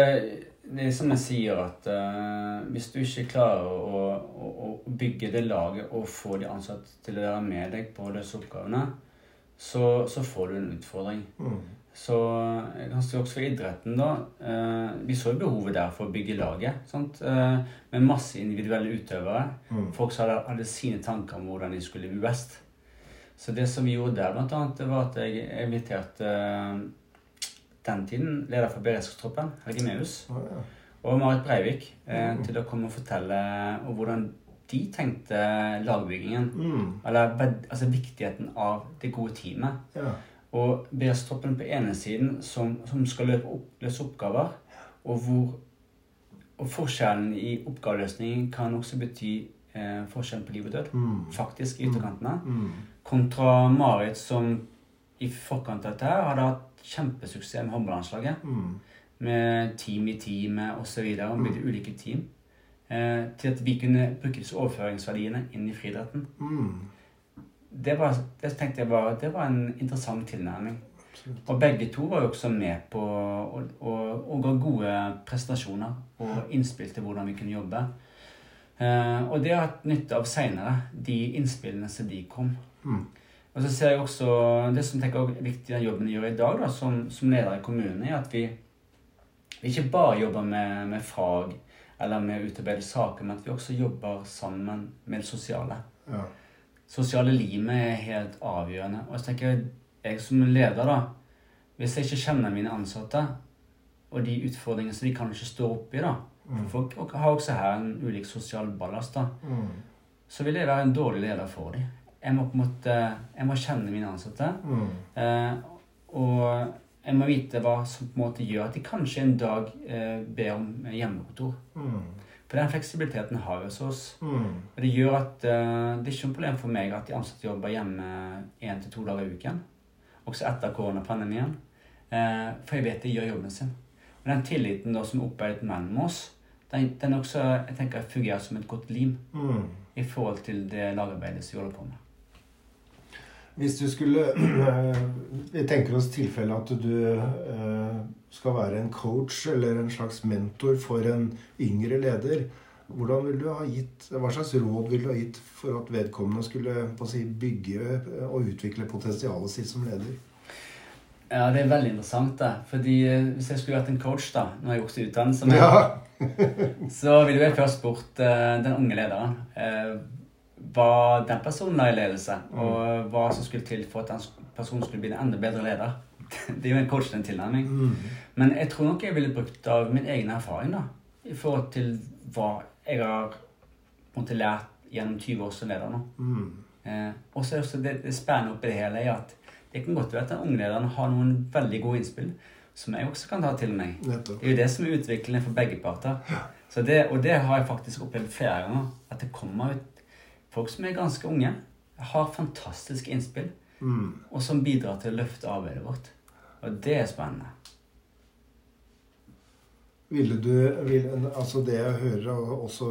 det er som jeg sier, at uh, hvis du ikke klarer å, å, å, bygge det laget og få de ansatte til å være med deg på disse oppgavene, så, så får du en utfordring. Mm. Så ganske kan også for idretten, da. Eh, vi så jo behovet der for å bygge laget. Uh, med masse individuelle utøvere. Mm. Folk som hadde, hadde, sine tanker om hvordan de skulle bli best. Så det som vi gjorde der, blant annet, det var at jeg inviterte den tiden leder for beredskapstroppen, Helge Meus, oh, ja. og Marit Breivik, eh, mm. til å komme og fortelle om hvordan de tenkte lagbyggingen. Mm. Eller altså, viktigheten av det gode teamet. Ja. Og beredskapstroppen på ene siden som, som skal opp, løse oppgaver, og hvor og forskjellen i oppgaveløsningen kan også bety eh, forskjellen på liv og død. Mm. Faktisk, i ytterkantene. Mm. mm. Kontra Marit, som i forkant av dette her hadde hatt kjempesuksess med håndballandslaget. Mm. Med team i teamet osv. Med mm. ulike team. Eh, til at vi kunne bruke disse overføringsverdiene inn i friidretten. Det, var, det tenkte jeg var, det var en interessant tilnærming. Og begge to var jo også med på å ga gode prestasjoner og innspill til hvordan vi kunne jobbe. Uh, og det har jeg hatt nytte av seinere, de innspillene som de kom. Mm. Og så ser jeg også Det som tenker er viktig den jobben vi gjør i dag da, som, som leder i kommunen, er at vi, vi ikke bare jobber med, med, fag eller med å utarbeide saker, men at vi også jobber sammen med det sosiale. Ja. Sosiale limet er helt avgjørende. Og jeg tenker jeg, som leder, da Hvis jeg ikke kjenner mine ansatte og de utfordringene som de kanskje står oppi, da mm. For folk har også her en ulik sosial ballast, da. Mm. Så vil jeg være en dårlig leder for dem jeg må på en måte Jeg må kjenne mine ansatte. Mm. Eh, og jeg må vite hva som på en måte gjør at de kanskje en dag eh, ber om hjemmekontor. Mm. For den fleksibiliteten har vi hos oss. Mm. Og det gjør at uh, det er ikke noe problem for meg at de ansatte jobber hjemme én til to dager i uken. Også etter koronapandemien. Uh, for jeg vet de gjør jobben sin. Og den tilliten da som er opparbeidet mellom oss, den, den også jeg tenker fungerer som et godt lim mm. i forhold til det lagarbeidet som vi holder på med. Hvis du skulle Vi tenker oss tilfellet at du eh, skal være en coach eller en slags mentor for en yngre leder. Hvordan vil du ha gitt, Hva slags råd vil du ha gitt for at vedkommende skulle si, bygge og utvikle potensialet sitt som leder? Ja, Det er veldig interessant. da. Fordi eh, Hvis jeg skulle vært en coach, da, når jeg gjorde utdannelse, ja. så ville jeg først spurt den unge lederen. Hva den personen har i ledelse, mm. og hva som skulle til for at den personen skulle bli en enda bedre leder. Det er jo en coachende tilnærming. Mm. Men jeg tror nok jeg ville brukt av min egen erfaring da, i forhold til hva jeg har måtte, lært gjennom 20 år som leder nå. Mm. Eh, og så er også det, det spennende oppi det hele er at det kan godt være at den unge lederen har noen veldig gode innspill som jeg også kan ta til meg. Nettopp. Det er jo det som er utviklende for begge parter. Det, og det har jeg faktisk opplevd flere ganger. At det kommer ut folk som er ganske unge, har fantastiske innspill. Mm. Og som bidrar til å løfte arbeidet vårt. Og det er spennende. Ville du, vil, altså Det jeg hører og også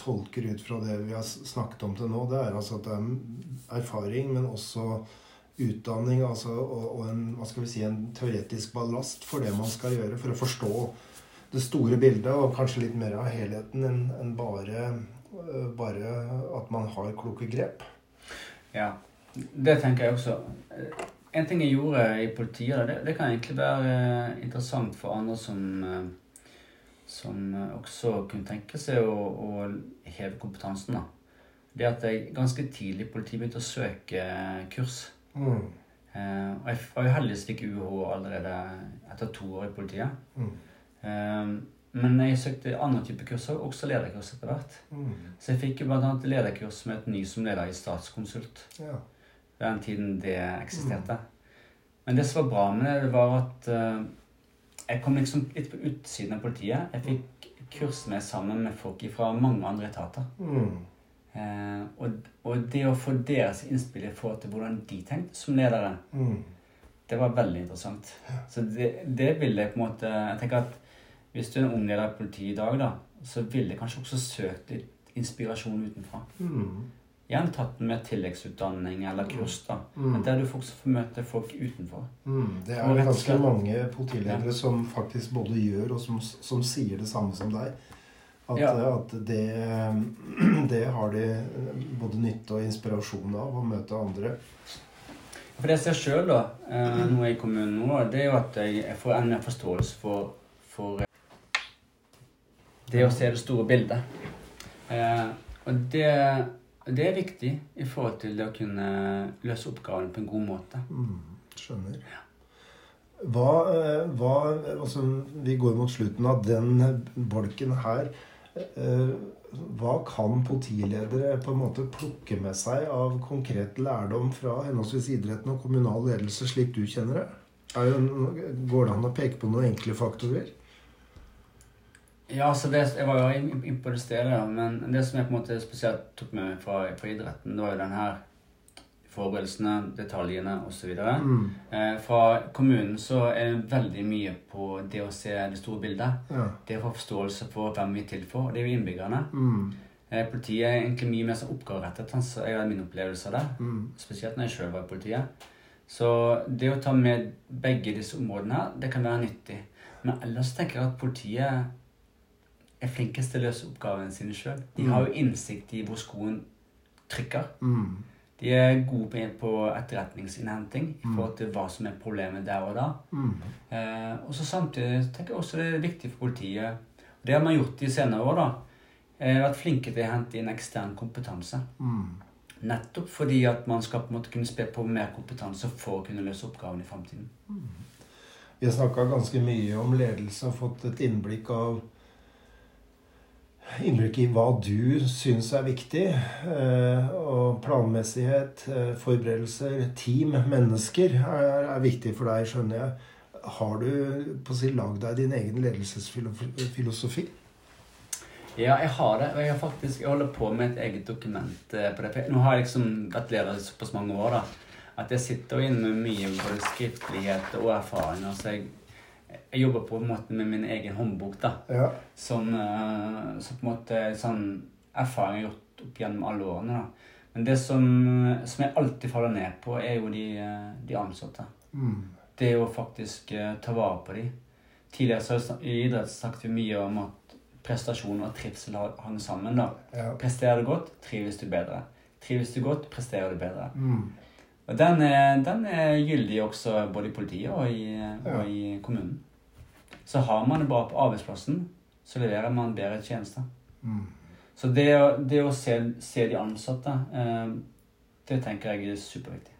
tolker ut fra det vi har snakket om til nå, det er altså at det er erfaring, men også utdanning altså, og, og en, hva skal vi si, en teoretisk ballast for det man skal gjøre, for å forstå det store bildet og kanskje litt mer av helheten enn en bare bare at man har kloke grep. Ja, det tenker jeg også. En ting jeg gjorde i politiet, det, det kan egentlig være interessant for andre som, eh, som også kunne tenke seg å, å heve kompetansen. da. Det at jeg ganske tidlig i politiet begynte å søke kurs. Mm. Eh, og jeg var jo heldigvis fikk UH allerede etter to år i politiet. Mm. Eh, men jeg søkte andre typer kurser, også lederkurs etter hvert. Mm. Så jeg fikk jo bl.a. lederkurs med et ny som leder i Statskonsult. Ja. Den tiden det eksisterte. Mm. Men det som var bra med det, var at uh, jeg kom liksom litt på utsiden av politiet. Jeg fikk kurs med sammen med folk fra mange andre etater. Mm. Uh, og, og, det å få deres innspill i forhold til hvordan de tenkte som ledere, mm. det var veldig interessant. Så det, det ville jeg på en måte Jeg tenker at hvis du er en ung leder i politiet i dag, da, så ville jeg kanskje også søkt litt inspirasjon utenfra. Mm. gjerne tatt med tilleggsutdanning eller kurs. da. Mm. Men Der du også får møte folk utenfor. Mm, det er jo ganske slett- mange politiledere som faktisk både gjør og som, som sier det samme som deg. At, Ja. at det, det har de både nytte og inspirasjon av å møte andre. For det jeg ser sjøl, da, eh, nå jeg i kommunen nå, det er jo at jeg, får enda mer forståelse for, for eh, det å se det store bildet. Eh, og det, det er viktig i forhold til det å kunne løse oppgaven på en god måte. Mm, skjønner. Hva, eh, hva altså, Vi går mot slutten av den bolken her. Eh, Hva kan politiledere på en måte plukke med seg av konkret lærdom fra henholdsvis idretten og kommunal ledelse, slik du kjenner det? Er det no- går det an å peke på noen enkle faktorer? Ja, så det, Jeg var jo inn inn på det stedet, men det som jeg på en måte spesielt tok med meg fra, fra idretten, det var jo den her forberedelsene, detaljene osv. Mm, Eh, fra kommunen så er det veldig mye på det å se det store bildet. ja. Det å få forståelse for hvem vi er til for. og Det er jo innbyggerne. Mm, Eh, politiet er egentlig mye mer sånn oppgaverettet. Så Jeg har min opplevelse av det. mm, Spesielt når jeg sjøl var i politiet. Så det å ta med begge disse områdene her, det kan være nyttig. Men ellers tenker jeg at politiet er flinkest til å løse oppgavene sine sjøl. De har jo innsikt i hvor skoen trykker. mm, De er gode på, etterretningsinnhenting i forhold til hva som er problemet der og da. mm, Eh, og så Samtidig tenker jeg også det er viktig for politiet. Og det har man gjort de senere år. da. Eh, vært flinke til å hente inn ekstern kompetanse. mm. Nettopp fordi at man skal på en måte kunne spe på mer kompetanse for å kunne løse oppgaven i framtiden. Vi har snakka ganske mye om ledelse og fått et innblikk av Innblikk i hva du syns er viktig. eh, Og planmessighet, eh, forberedelser, team, mennesker er, er viktig for deg, skjønner jeg. Har du på å si lagd deg din egen ledelsesfilosofi? Ja, jeg har det. Og jeg har faktisk, jeg holder på med et eget dokument eh, på det. Nå har jeg liksom vært leder i såpass mange år da, at jeg sitter inne med mye både skriftlighet og erfaringer. Så jeg, jeg jobber på en måte med min egen håndbok. da. Ja. som, eh, som på en måte sånn erfaring jeg har gjort opp gjennom alle årene. da. Men det som, som jeg alltid faller ned på, er jo de, eh, de ansatte. Mm. Det å faktisk eh, ta vare på dem. Tidligere så i idrett snakket vi mye om at prestasjon og trivsel hang sammen. da. Ja. Presterer du godt, trives du bedre. Trives du godt, presterer du bedre. Mm. Og den er, den er gyldig også både i politiet og i, Ja. og i kommunen. Så har man det bra på arbeidsplassen, så leverer man bedre tjenester. Mm. Så det, det å se, se de ansatte, eh, det tenker jeg er superviktig.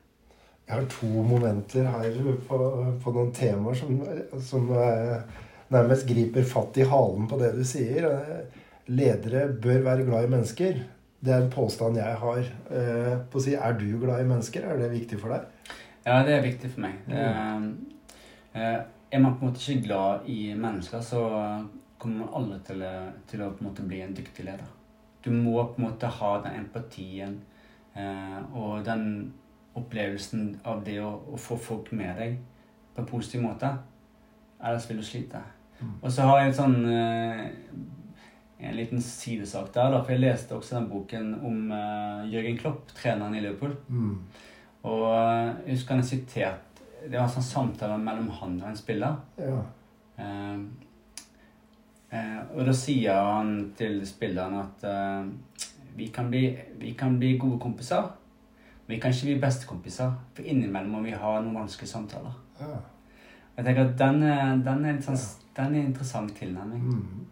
Jeg har to momenter her på, på noen temaer som, som eh, nærmest griper fatt i halen på det du sier. Eh, Ledere bør være glad i mennesker. Det er en påstand jeg har. Eh, på å si, Er du glad i mennesker? Er det viktig for deg? Ja, det er viktig for meg. Mm. eh, er man på en måte ikke glad i mennesker, så kommer man aldri til, til å på en måte bli en dyktig leder. Du må på en måte ha den empatien eh, og den opplevelsen av det å, å få folk med deg på en positiv måte. Ellers vil du slite. Mm. Og så har jeg en sånn eh, en liten sidesak der, da, for jeg leste også den boken om eh, Jørgen Klopp, treneren i Liverpool. Mm. Og eh, jeg husker han har sitert Det var en sånn samtale mellom han og en spiller. Ja. Eh, eh, og da sier han til spilleren at eh, vi, kan bli, vi kan bli gode kompiser, men vi kan ikke bli bestekompiser. For innimellom må vi ha noen vanskelige samtaler. ja. Jeg tenker at Den den er, sånn, den er en interessant tilnærming. Mm.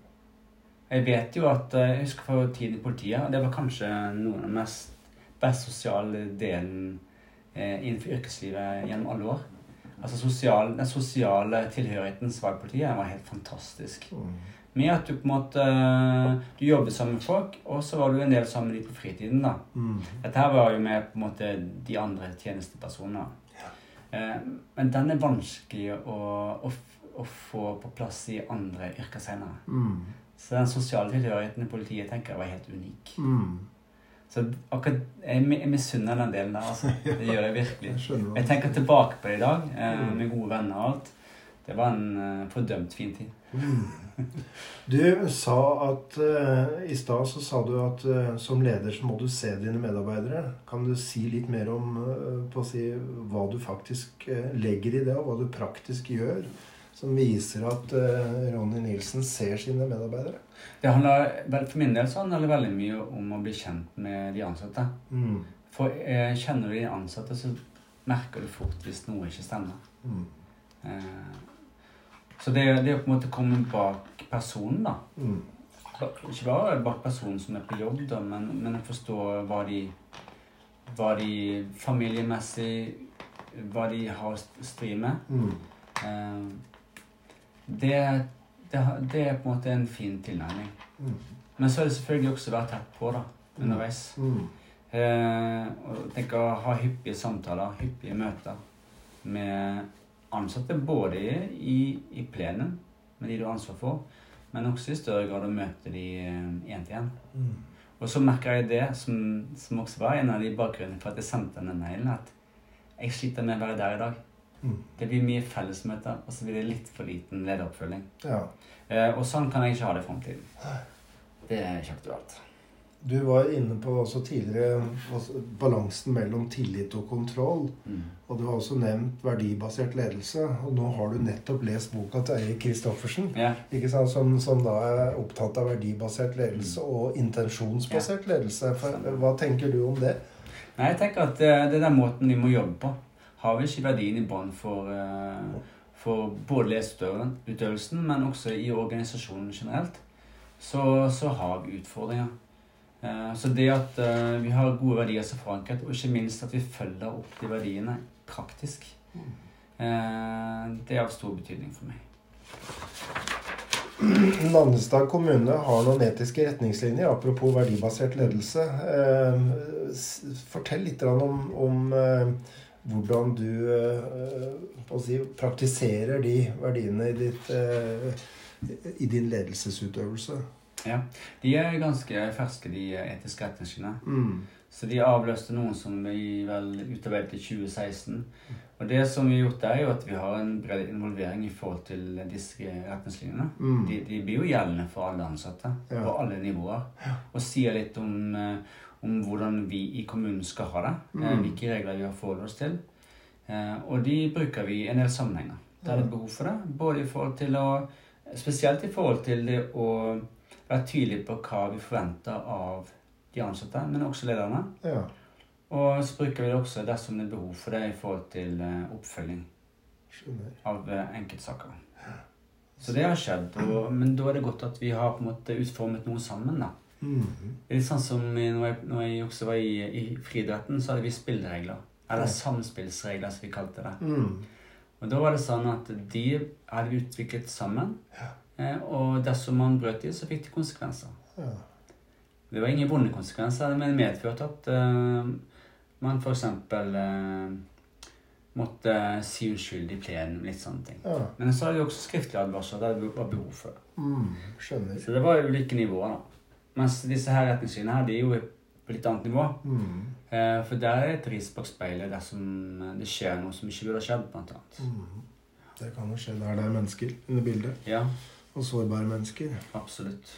Jeg vet jo at eh, Jeg husker fra tiden i politiet, og det var kanskje noen av den mest best sosiale delen eh, innenfor yrkeslivet gjennom alle år. Altså sosial, Den sosiale tilhørigheten i politiet, var helt fantastisk. Mm. Med at du på en måte Du jobbet sammen med folk, og så var du en del sammen med de på fritiden. da. Mm. Dette her var jo med på en måte de andre tjenestepersonene. Eh, men den er vanskelig å, å, å få på plass i andre yrker senere. Mm. Så den sosiale tilhørigheten i politiet tenker jeg var helt unik. Mm. Så akkurat, jeg, jeg misunner den delen der. altså. Det gjør jeg virkelig. Jeg tenker tilbake på det i dag, eh, Mm. med gode venner og alt. det var en uh, fordømt fin tid. Mm. Du sa at uh, I stad så sa du at uh, som leder så må du se dine medarbeidere. Kan du si litt mer om på å si, hva du faktisk legger i det, og hva du praktisk gjør? Som viser at Ronny Nilsen ser sine medarbeidere? Det handler, For min del så handler det veldig mye om å bli kjent med de ansatte. Mm. For kjenner du de ansatte, så merker du fort hvis noe ikke stemmer. Mm. Eh, så det, det å på en måte komme bak personen, da mm. Ikke bare bak personen som er på jobb, da, men, men forstå hva de, hva de familiemessig Hva de har stri med. Mm. Eh, det, det, det, er på en måte en fin tilnærming. Mm. Men så er det selvfølgelig også å være tett på da, underveis. Mm. Eh, og tenke å ha hyppige samtaler, hyppige møter med ansatte både i, i plenen med de du har ansvar for, men også i større grad å møte de én til én. Mm. Og så merker jeg det, som, som, også var en av de bakgrunnene for at jeg sendte denne mailen, at jeg sliter med å være der i dag. Mm. Det blir mye fellesmøter, og så blir det litt for liten lederoppfølging. Ja. Eh, og sånn kan jeg ikke ha det i framtiden. Det er ikke aktuelt. Du var inne på også tidligere altså, balansen mellom tillit og kontroll. Mm. Og du har også nevnt verdibasert ledelse. Og nå har du nettopp lest boka til Eirik Kristoffersen, yeah. som, som, da er opptatt av verdibasert ledelse mm. og intensjonsbasert yeah. ledelse. For, hva tenker du om det? Nei, jeg tenker at eh, det er den måten vi må jobbe på. Har vi ikke verdien i bånn for, eh, for både leseutøvelsen, men også i organisasjonen generelt, så, så har vi utfordringer. Eh, så det at eh, vi har gode verdier som forankret, og ikke minst at vi følger opp de verdiene praktisk, det er av stor betydning for meg. Nannestad kommune har noen etiske retningslinjer apropos verdibasert ledelse. Fortell litt om, om hvordan du si, praktiserer de verdiene i, ditt, i din ledelsesutøvelse. Ja, De er ganske ferske, de etiske retningslinjene. Mm. Så de avløste noen som vi vel utarbeidet i 2016. Og det som vi har gjort der, er jo at vi har en bred involvering i forhold til disse retningslinjene. Mm. De, de, blir jo gjeldende for alle ansatte ja. på alle nivåer. Og sier litt om, eh, om, hvordan vi i kommunen skal ha det. Eh, mm. Hvilke regler vi har forholdt oss til. Eh, og de bruker vi i en del sammenhenger. Der det er behov for det. Både i forhold til å Spesielt i forhold til det å være tydelige på hva vi forventer av de ansatte, men også lederne. Ja. Og så bruker vi det også dersom det er behov for det i forhold til eh, oppfølging Skjønner. av enkeltsaker. Så det har skjedd, og, men da er det godt at vi har på en måte utformet noe sammen. da. Mm. Det er litt sånn som når jeg, når jeg også var i, i friidretten, så hadde vi spilleregler. Eller samspillsregler, som vi kalte det. Mm. Og da var det sånn at de hadde vi utviklet sammen. Ja. Eh, og dersom man brøt de, så fikk det konsekvenser. Ja. Det var ingen vonde konsekvenser, men det medførte at uh, man f.eks. Uh, eh, måtte si unnskyld i plenum. Litt sånne ting. Ja. Men så hadde vi også skriftlig advarsler der det var behov for det. Mm. Så det var ulike nivåer. da. Mens disse her retningslinjene her, de er jo på litt annet nivå. Mm. Eh, for der er det et ris bak speilet dersom det skjer noe som ikke burde ha skjedd. blant annet. Mm. Det kan jo skje der det er mennesker under bildet. Ja og sårbare mennesker. Absolutt.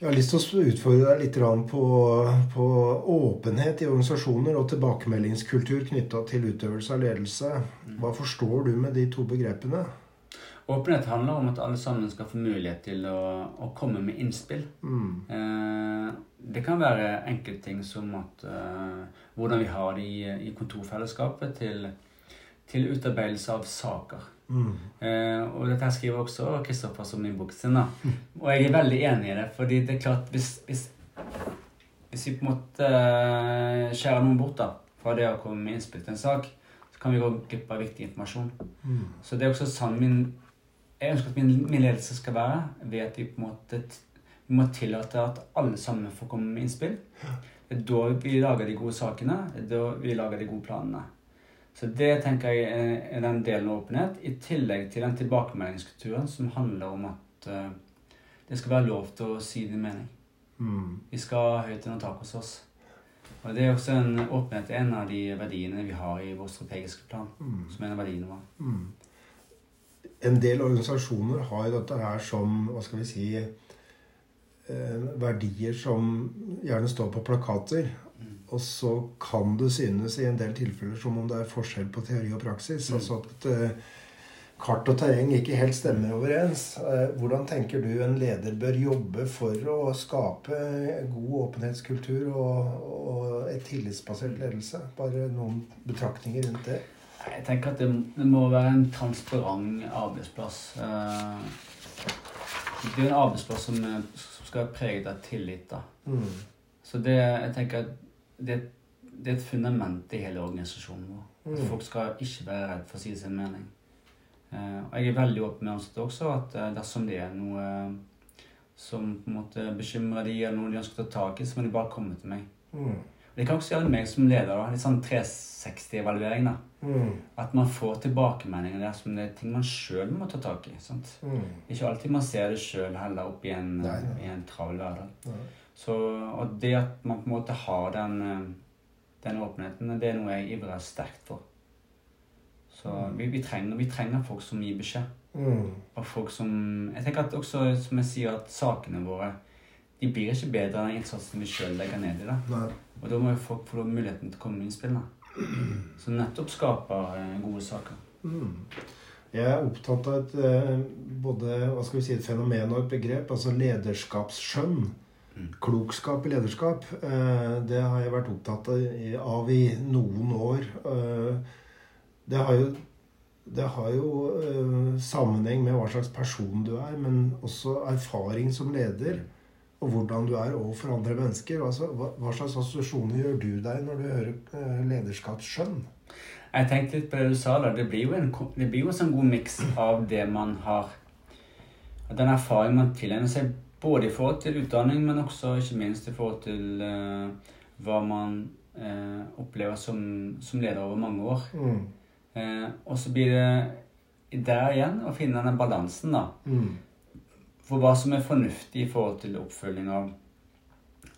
Jeg har lyst til å utfordre deg litt på, på åpenhet i organisasjoner og tilbakemeldingskultur knytta til utøvelse av ledelse. Hva forstår du med de to begrepene? Åpenhet handler om at alle sammen skal få mulighet til å, å komme med innspill. Mm. Eh, det kan være enkeltting som at, eh, hvordan vi har det i, i kontorfellesskapet, til, til utarbeidelse av saker. Mm. Eh, og dette her skriver også Kristoffer som i boken sin. Og jeg er veldig enig i det, fordi det er klart hvis, hvis, hvis vi på en måte uh, skjærer noen bort da, fra det å komme med innspill til en sak, så kan vi gå glipp av viktig informasjon. Mm. Så det er også sammen min, Jeg ønsker at min, min, ledelse skal være ved at vi på en måte vi må tillate at alle sammen får komme med innspill. Det er da vi lager de gode sakene. Det er da vi lager de gode planene. Så det tenker jeg er den delen av åpenhet, i tillegg til den tilbakemeldingskulturen som handler om at uh, det skal være lov til å si din mening. Mm. Vi skal høyt under tak hos oss. Og det er også en åpenhet en av de verdiene vi har i vår strategiske plan. Mm. som er en av verdiene våre. Mm. En del organisasjoner har dette her som hva skal vi si eh, verdier som gjerne står på plakater. Og så kan det synes i en del tilfeller som om det er forskjell på teori og praksis. Mm. Altså at eh, kart og terreng ikke helt stemmer overens. Eh, hvordan tenker du en leder bør jobbe for å skape god åpenhetskultur og, og et tillitsbasert ledelse? Bare noen betraktninger rundt det. Jeg tenker at det, det må være en transparent arbeidsplass. Eh, Det er en arbeidsplass som, som skal være preget av tillit. da. Mm. Så det, jeg tenker at det, det er et fundament i hele organisasjonen vår. Mm. folk skal ikke være redd for å si sin mening. Eh, og jeg er veldig åpen med ansatte også at eh, dersom det er noe som på en måte bekymrer de, eller noe de ønsker å ta tak i, så må de bare komme til meg. Mm. Og Det kan også gjøre meg som leder. da, Litt sånn 360-evaluering. da. Mm. At man får tilbakemeldinger der som det er ting man sjøl må ta tak i. sant? Mm. Ikke alltid man ser det sjøl heller oppi en, Nei, nei. i en travel hverdag. Så, og det at man på en måte har den, eh, den åpenheten, det er noe jeg ivrer sterkt for. Så Mm. vi, vi, trenger, vi trenger folk som gir beskjed. Mm. Og folk som Jeg tenker at også, som jeg sier, at sakene våre de blir ikke bedre enn innsatsen vi sjøl legger ned i det. Nei. Og da må jo folk få muligheten til å komme med innspill. da. Som nettopp skaper eh, gode saker. Mm. Jeg er opptatt av et, eh, både hva skal vi si, et fenomen og et begrep, altså lederskapsskjønn. Mm. Klokskap i lederskap. eh, Det har jeg vært opptatt av i- noen år. Det har jo, det har jo sammenheng med hva slags person du er, men også erfaring som leder. Og hvordan du er overfor andre mennesker. Altså, hva, hva slags assosiasjoner gjør du deg når du hører eh, lederskapsskjønn? Jeg tenkte litt på det du sa der. Det blir jo en, det blir jo en sånn god miks av det man har Den erfaringen man tilegner seg både i forhold til utdanning, men også ikke minst i forhold til uh, hva man uh, opplever som, som leder over mange år. Mm. Uh, og så blir det der igjen å finne den balansen, da. Mm. For hva som er fornuftig i forhold til oppfølging av,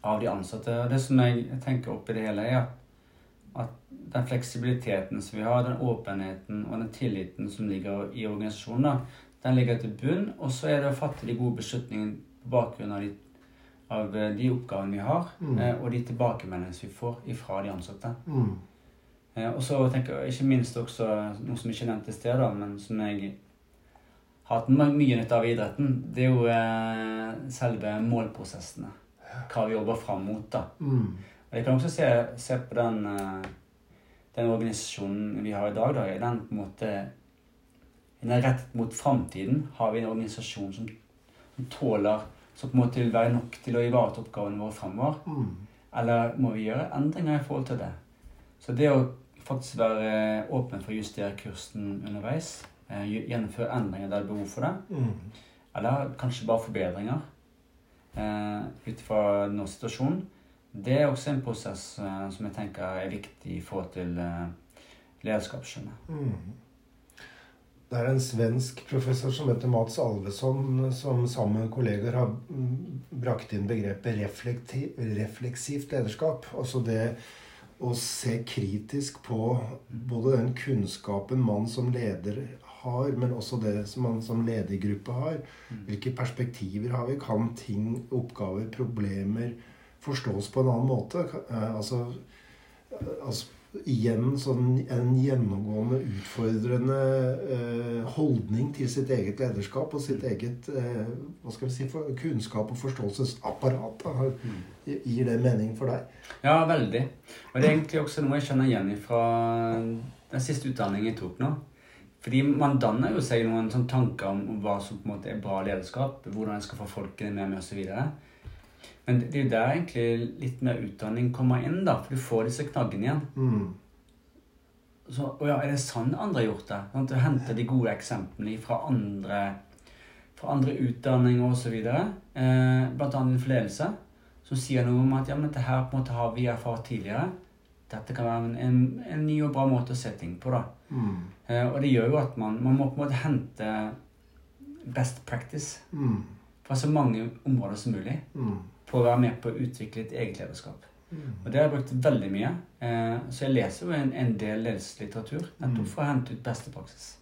av de ansatte. Og det som jeg, tenker oppi det hele, er at, at den fleksibiliteten som vi har, den åpenheten og den tilliten som ligger i organisasjonen, den ligger til bunn. Og så er det å fatte de gode beslutningene på bakgrunn av de, av eh, de oppgavene vi har, Mm. eh, og de tilbakemeldingene vi får ifra de ansatte. Mm. Eh, Og så tenker jeg ikke minst også noe som ikke er nevnt i sted, da, men som jeg hatt mye nytte av i idretten, det er jo eh, selve målprosessene. Hva vi jobber fram mot. da. Mm. Og Jeg kan også se, se på den, eh, den organisasjonen vi har i dag. da, er den på en måte den er rettet mot framtiden. Har vi en organisasjon som, som tåler Som på en måte vil være nok til å ivareta oppgavene våre fremover? Mm. Eller må vi gjøre endringer i forhold til det? Så det å faktisk være åpen for å justere kursen underveis, eh, gjennomføre endringer der det er behov for det, Mm. eller kanskje bare forbedringer eh, ut fra nå situasjonen. det er også en prosess eh, som jeg tenker er viktig i forhold til eh, lederskapsskjønnet. Mm. Det er en svensk professor som heter Mats Alveson, som sammen med kolleger har mm, brakt inn begrepet refleksivt lederskap. Altså det å se kritisk på både den kunnskapen man som leder har, men også det som man som ledergruppe har. Hvilke perspektiver har vi? Kan ting, oppgaver, problemer forstås på en annen måte? Eh, Altså, altså igjen sånn en gjennomgående utfordrende eh, holdning til sitt eget lederskap og sitt eget eh, hva skal vi si, for, kunnskap og forståelsesapparat. Da. Gir det mening for deg? Ja, veldig. Og det er egentlig også noe jeg kjenner igjen fra den siste utdanningen jeg tok nå. Fordi man danner jo seg noen sånne tanker om, om hva som på en måte er bra lederskap, hvordan en skal få folkene med meg osv. Men det er jo der egentlig litt mer utdanning kommer inn, da, for du får disse knaggene igjen. Mm. Så, og ja, er det sånn andre har gjort det? Sånn, du henter de gode eksemplene fra andre, fra andre utdanninger osv., eh, bl.a. innenfor ledelse, som sier noe om at ja, men dette her på en måte har vi erfart tidligere. Dette kan være en, en, en ny og bra måte å se ting på. da. Mm. Eh, og det gjør jo at man, man må på en måte hente best practice Mm. fra så mange områder som mulig Mm. på å være med på å utvikle et eget lederskap. Mm. Og det har jeg brukt veldig mye. Eh, så jeg leser jo en, en del ledelseslitteratur nettopp Mm. for å hente ut beste praksis.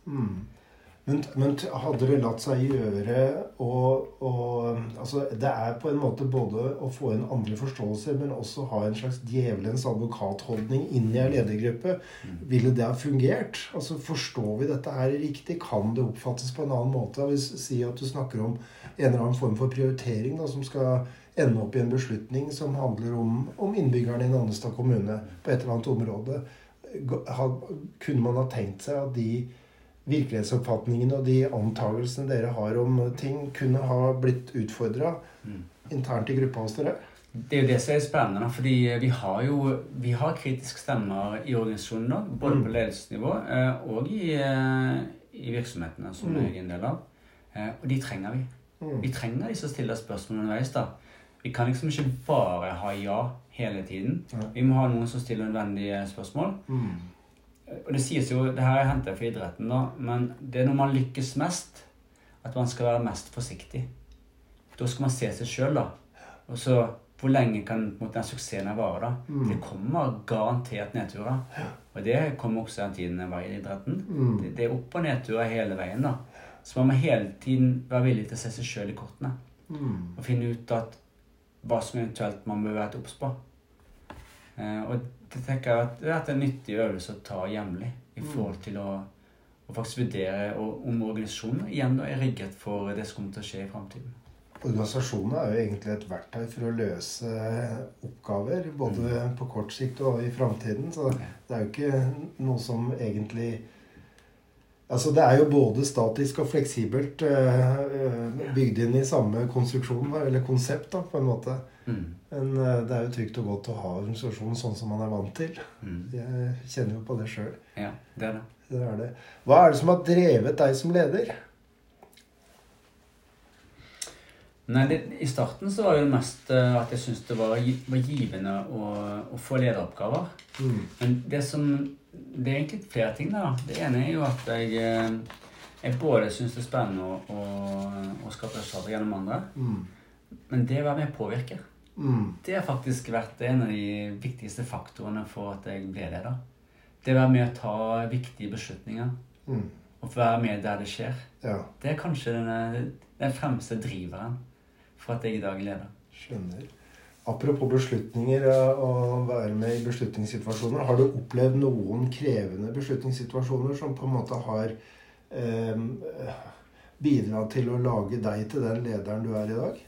Mm. Men, men hadde det latt seg gjøre å altså Det er på en måte både å få en andre forståelse, men også ha en slags djevelens advokatholdning inn i ei ledergruppe. Ville det ha fungert? Altså Forstår vi dette her riktig? Kan det oppfattes på en annen måte? Hvis Si at du snakker om en eller annen form for prioritering da, som skal ende opp i en beslutning som handler om, om innbyggerne i Nannestad kommune på et eller annet område. Kunne man ha tenkt seg at de virkelighetsoppfatningene og de antagelsene dere har om ting, kunne ha blitt utfordra mm. internt i gruppa hos dere? Det er jo det som er spennende. fordi vi har jo vi har kritiske stemmer i organisasjonen nå. Både mm. på ledelsesnivå eh, og i, eh, i virksomhetene som mm. jeg er en del av. Eh, og de trenger vi. Mm. Vi trenger de som stiller spørsmål underveis. da. Vi kan liksom ikke bare ha ja hele tiden. Ja. Vi må ha noen som stiller nødvendige spørsmål. Mm. Og det sies jo, det her er hentet fra idretten, da, men det er når man lykkes mest, at man skal være mest forsiktig. Da skal man se seg sjøl, da. Og så hvor lenge kan mot måte, den suksessen vare? da? Mm. Det kommer garantert nedturer. Og det kommer også den tiden jeg var i idretten. Mm. Det, det, er opp- og nedturer hele veien. da. Så man må hele tiden være villig til å se seg sjøl i kortene. Mm. Og finne ut at hva som eventuelt man bør være obs på. Eh, og det tenker jeg at det er en nyttig øvelse å ta jevnlig i mm. forhold til å, å faktisk vurdere om organisasjonen igjen er rigget for det som kommer til å skje i framtiden. Organisasjonene er jo egentlig et verktøy for å løse oppgaver, både mm. på kort sikt og i framtiden. Så det er jo ikke noe som egentlig Altså Det er jo både statisk og fleksibelt uh, bygd inn i samme konstruksjon, eller konsept, da, på en måte. Mm. Men uh, det er jo trygt og godt å ha organisasjonen sånn som man er vant til. Mm. Jeg kjenner jo på det sjøl. Ja, det er det. det er det. Hva er det som har drevet deg som leder? Nei, det, I starten så var det mest at jeg syntes det var, var givende å, å, få lederoppgaver. Mm. Men det som Det er egentlig flere ting der. Det ene er jo at jeg, jeg både syns det er spennende å, å, å skape resultater gjennom andre. Mm. Men det å være med påvirker. påvirke, mm. det har faktisk vært en av de viktigste faktorene for at jeg ble leder. Det å være med å ta viktige beslutninger. Mm. Og være med der det skjer. Ja. Det er kanskje den, den fremste driveren for at jeg i dag er leder. Skjønner. Apropos beslutninger og være med i beslutningssituasjoner. Har du opplevd noen krevende beslutningssituasjoner som på en måte har eh, bidratt til å lage deg til den lederen du er i dag?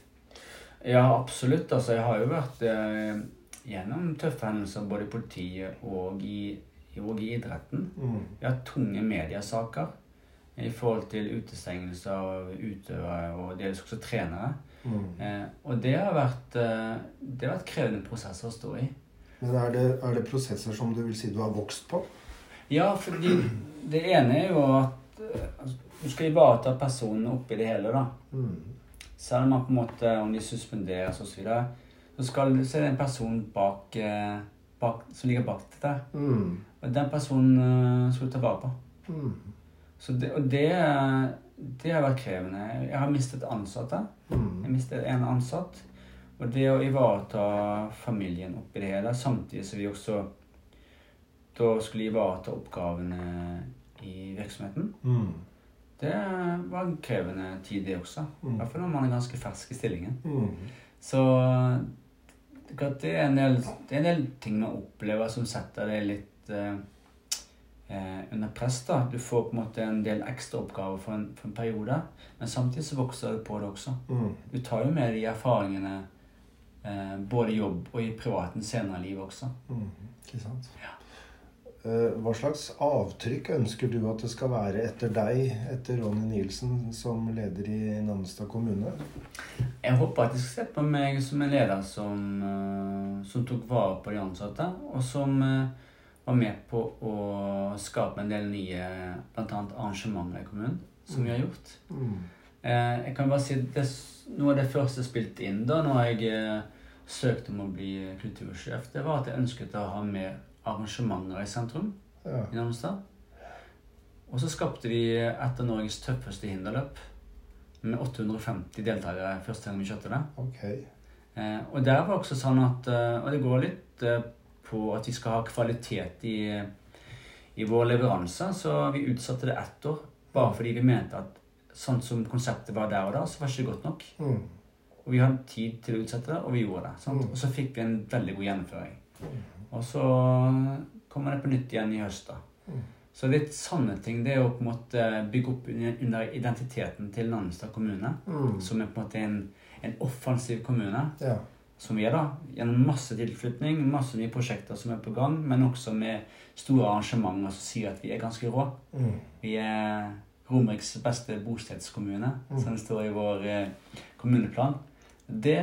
Ja, absolutt. Altså, jeg har jo vært eh, gjennom tøffe hendelser både i politiet og i, og i idretten. Mm. Vi har tunge mediesaker i forhold til utestengelse av utøvere og dels også trenere. Mm. Eh, og det har, vært, eh, det har vært krevende prosesser å stå i. Men er det, er det, prosesser som du vil si du har vokst på? Ja, fordi det ene er jo at eh, du skal ivareta personen oppi det hele. da. Mm. Selv om man på en måte, om de suspenderes osv., så, så, skal, så er det en person bak, eh, bak, som ligger bak dette. Mm. Og den personen skal du ta vare på. Mm. Så det, og det, det, har vært krevende. Jeg har mistet ansatte. Mm. Jeg mistet en ansatt. Og det å ivareta familien oppi det hele, samtidig som vi også da skulle ivareta oppgavene i virksomheten, mm. det var en krevende tid, det også. Mm. I hvert fall når man er ganske fersk i stillingen. Mm. Så det er, del, det er, en del, ting man opplever som setter det litt eh, eh, under press. da. Du får på en måte en del ekstraoppgaver for, en, for en periode, men samtidig så vokser du på det også. Mm. Du tar jo med de erfaringene eh, både i jobb og i privaten senere i livet også. Mm. Ikke sant? Ja. Eh, hva slags avtrykk ønsker du at det skal være etter deg, etter Ronny Nielsen, som leder i Nannestad kommune? Jeg håper at de skal se på meg som en leder som, uh, som tok vare på de ansatte, og som var med på å skape en del nye bl.a. arrangementer i kommunen, som vi har gjort. Mm. Eh, jeg kan bare si det, Noe av det første jeg spilte inn da når jeg eh, søkte om å bli kultursjef, det var at jeg ønsket å ha mer arrangementer i sentrum ja. i Namstad. Og så skapte vi et av Norges tøffeste hinderløp med 850 deltakere første gang vi kjørte det. Okay. Eh, og der var også sånn at Og det går litt på at vi skal ha kvalitet i, i vår leveranse, så vi utsatte det ett år. Bare fordi vi mente at sånn som konseptet var der og da, så var det ikke godt nok. Mm. Og vi hadde tid til å utsette det, og vi gjorde det. Sant? Mm. Og så fikk vi en veldig god gjennomføring. Og så kommer det på nytt igjen i høst, da. Mm. Så litt sanne ting. Det er å på en måte bygge opp under identiteten til Nannestad kommune. Mm. Som er på en måte en, en offensiv kommune. Ja. Som vi er, da. Gjennom masse tilflytning, masse nye prosjekter som er på gang. Men også med store arrangementer som sier at vi er ganske rå. Mm. Vi er Romeriks beste bostedskommune, Mm. som det står i vår eh, kommuneplan. Det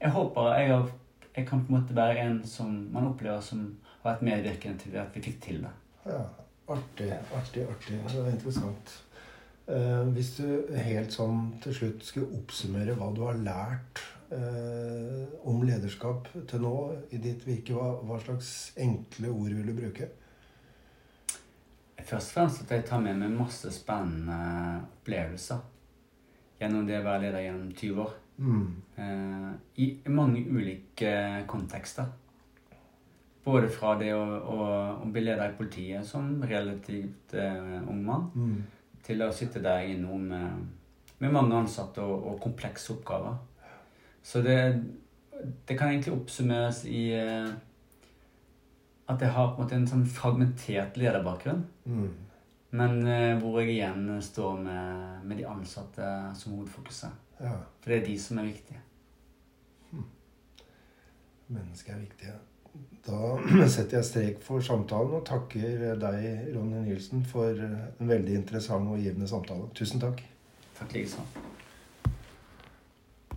Jeg håper jeg, har, jeg kan på en måte være en som man opplever som har vært medvirkende til at vi fikk til det. Ja, artig, artig, artig. Det var interessant. Eh, hvis du helt sånn til slutt skulle oppsummere hva du har lært om lederskap til nå i ditt virke, hva, hva slags enkle ord vil du bruke? Først og fremst at jeg tar med meg masse spennende opplevelser gjennom det å være leder gjennom 20 år. Mm. Eh, I mange ulike kontekster. Både fra det å, å, å bli leder i politiet som relativt eh, ung mann, Mm. til å sitte der innom med, med mange ansatte og, og komplekse oppgaver. Så det, det kan egentlig oppsummeres i eh, at jeg har på en måte en sånn fragmentert lederbakgrunn. Mm. Men eh, hvor jeg igjen står med, med de ansatte som hovedfokuset. Ja. For det er de som er viktige. Mennesket er viktige. Da setter jeg strek for samtalen og takker deg, Ronny Nilsen, for en veldig interessant og givende samtale. Tusen takk. Takk likeså.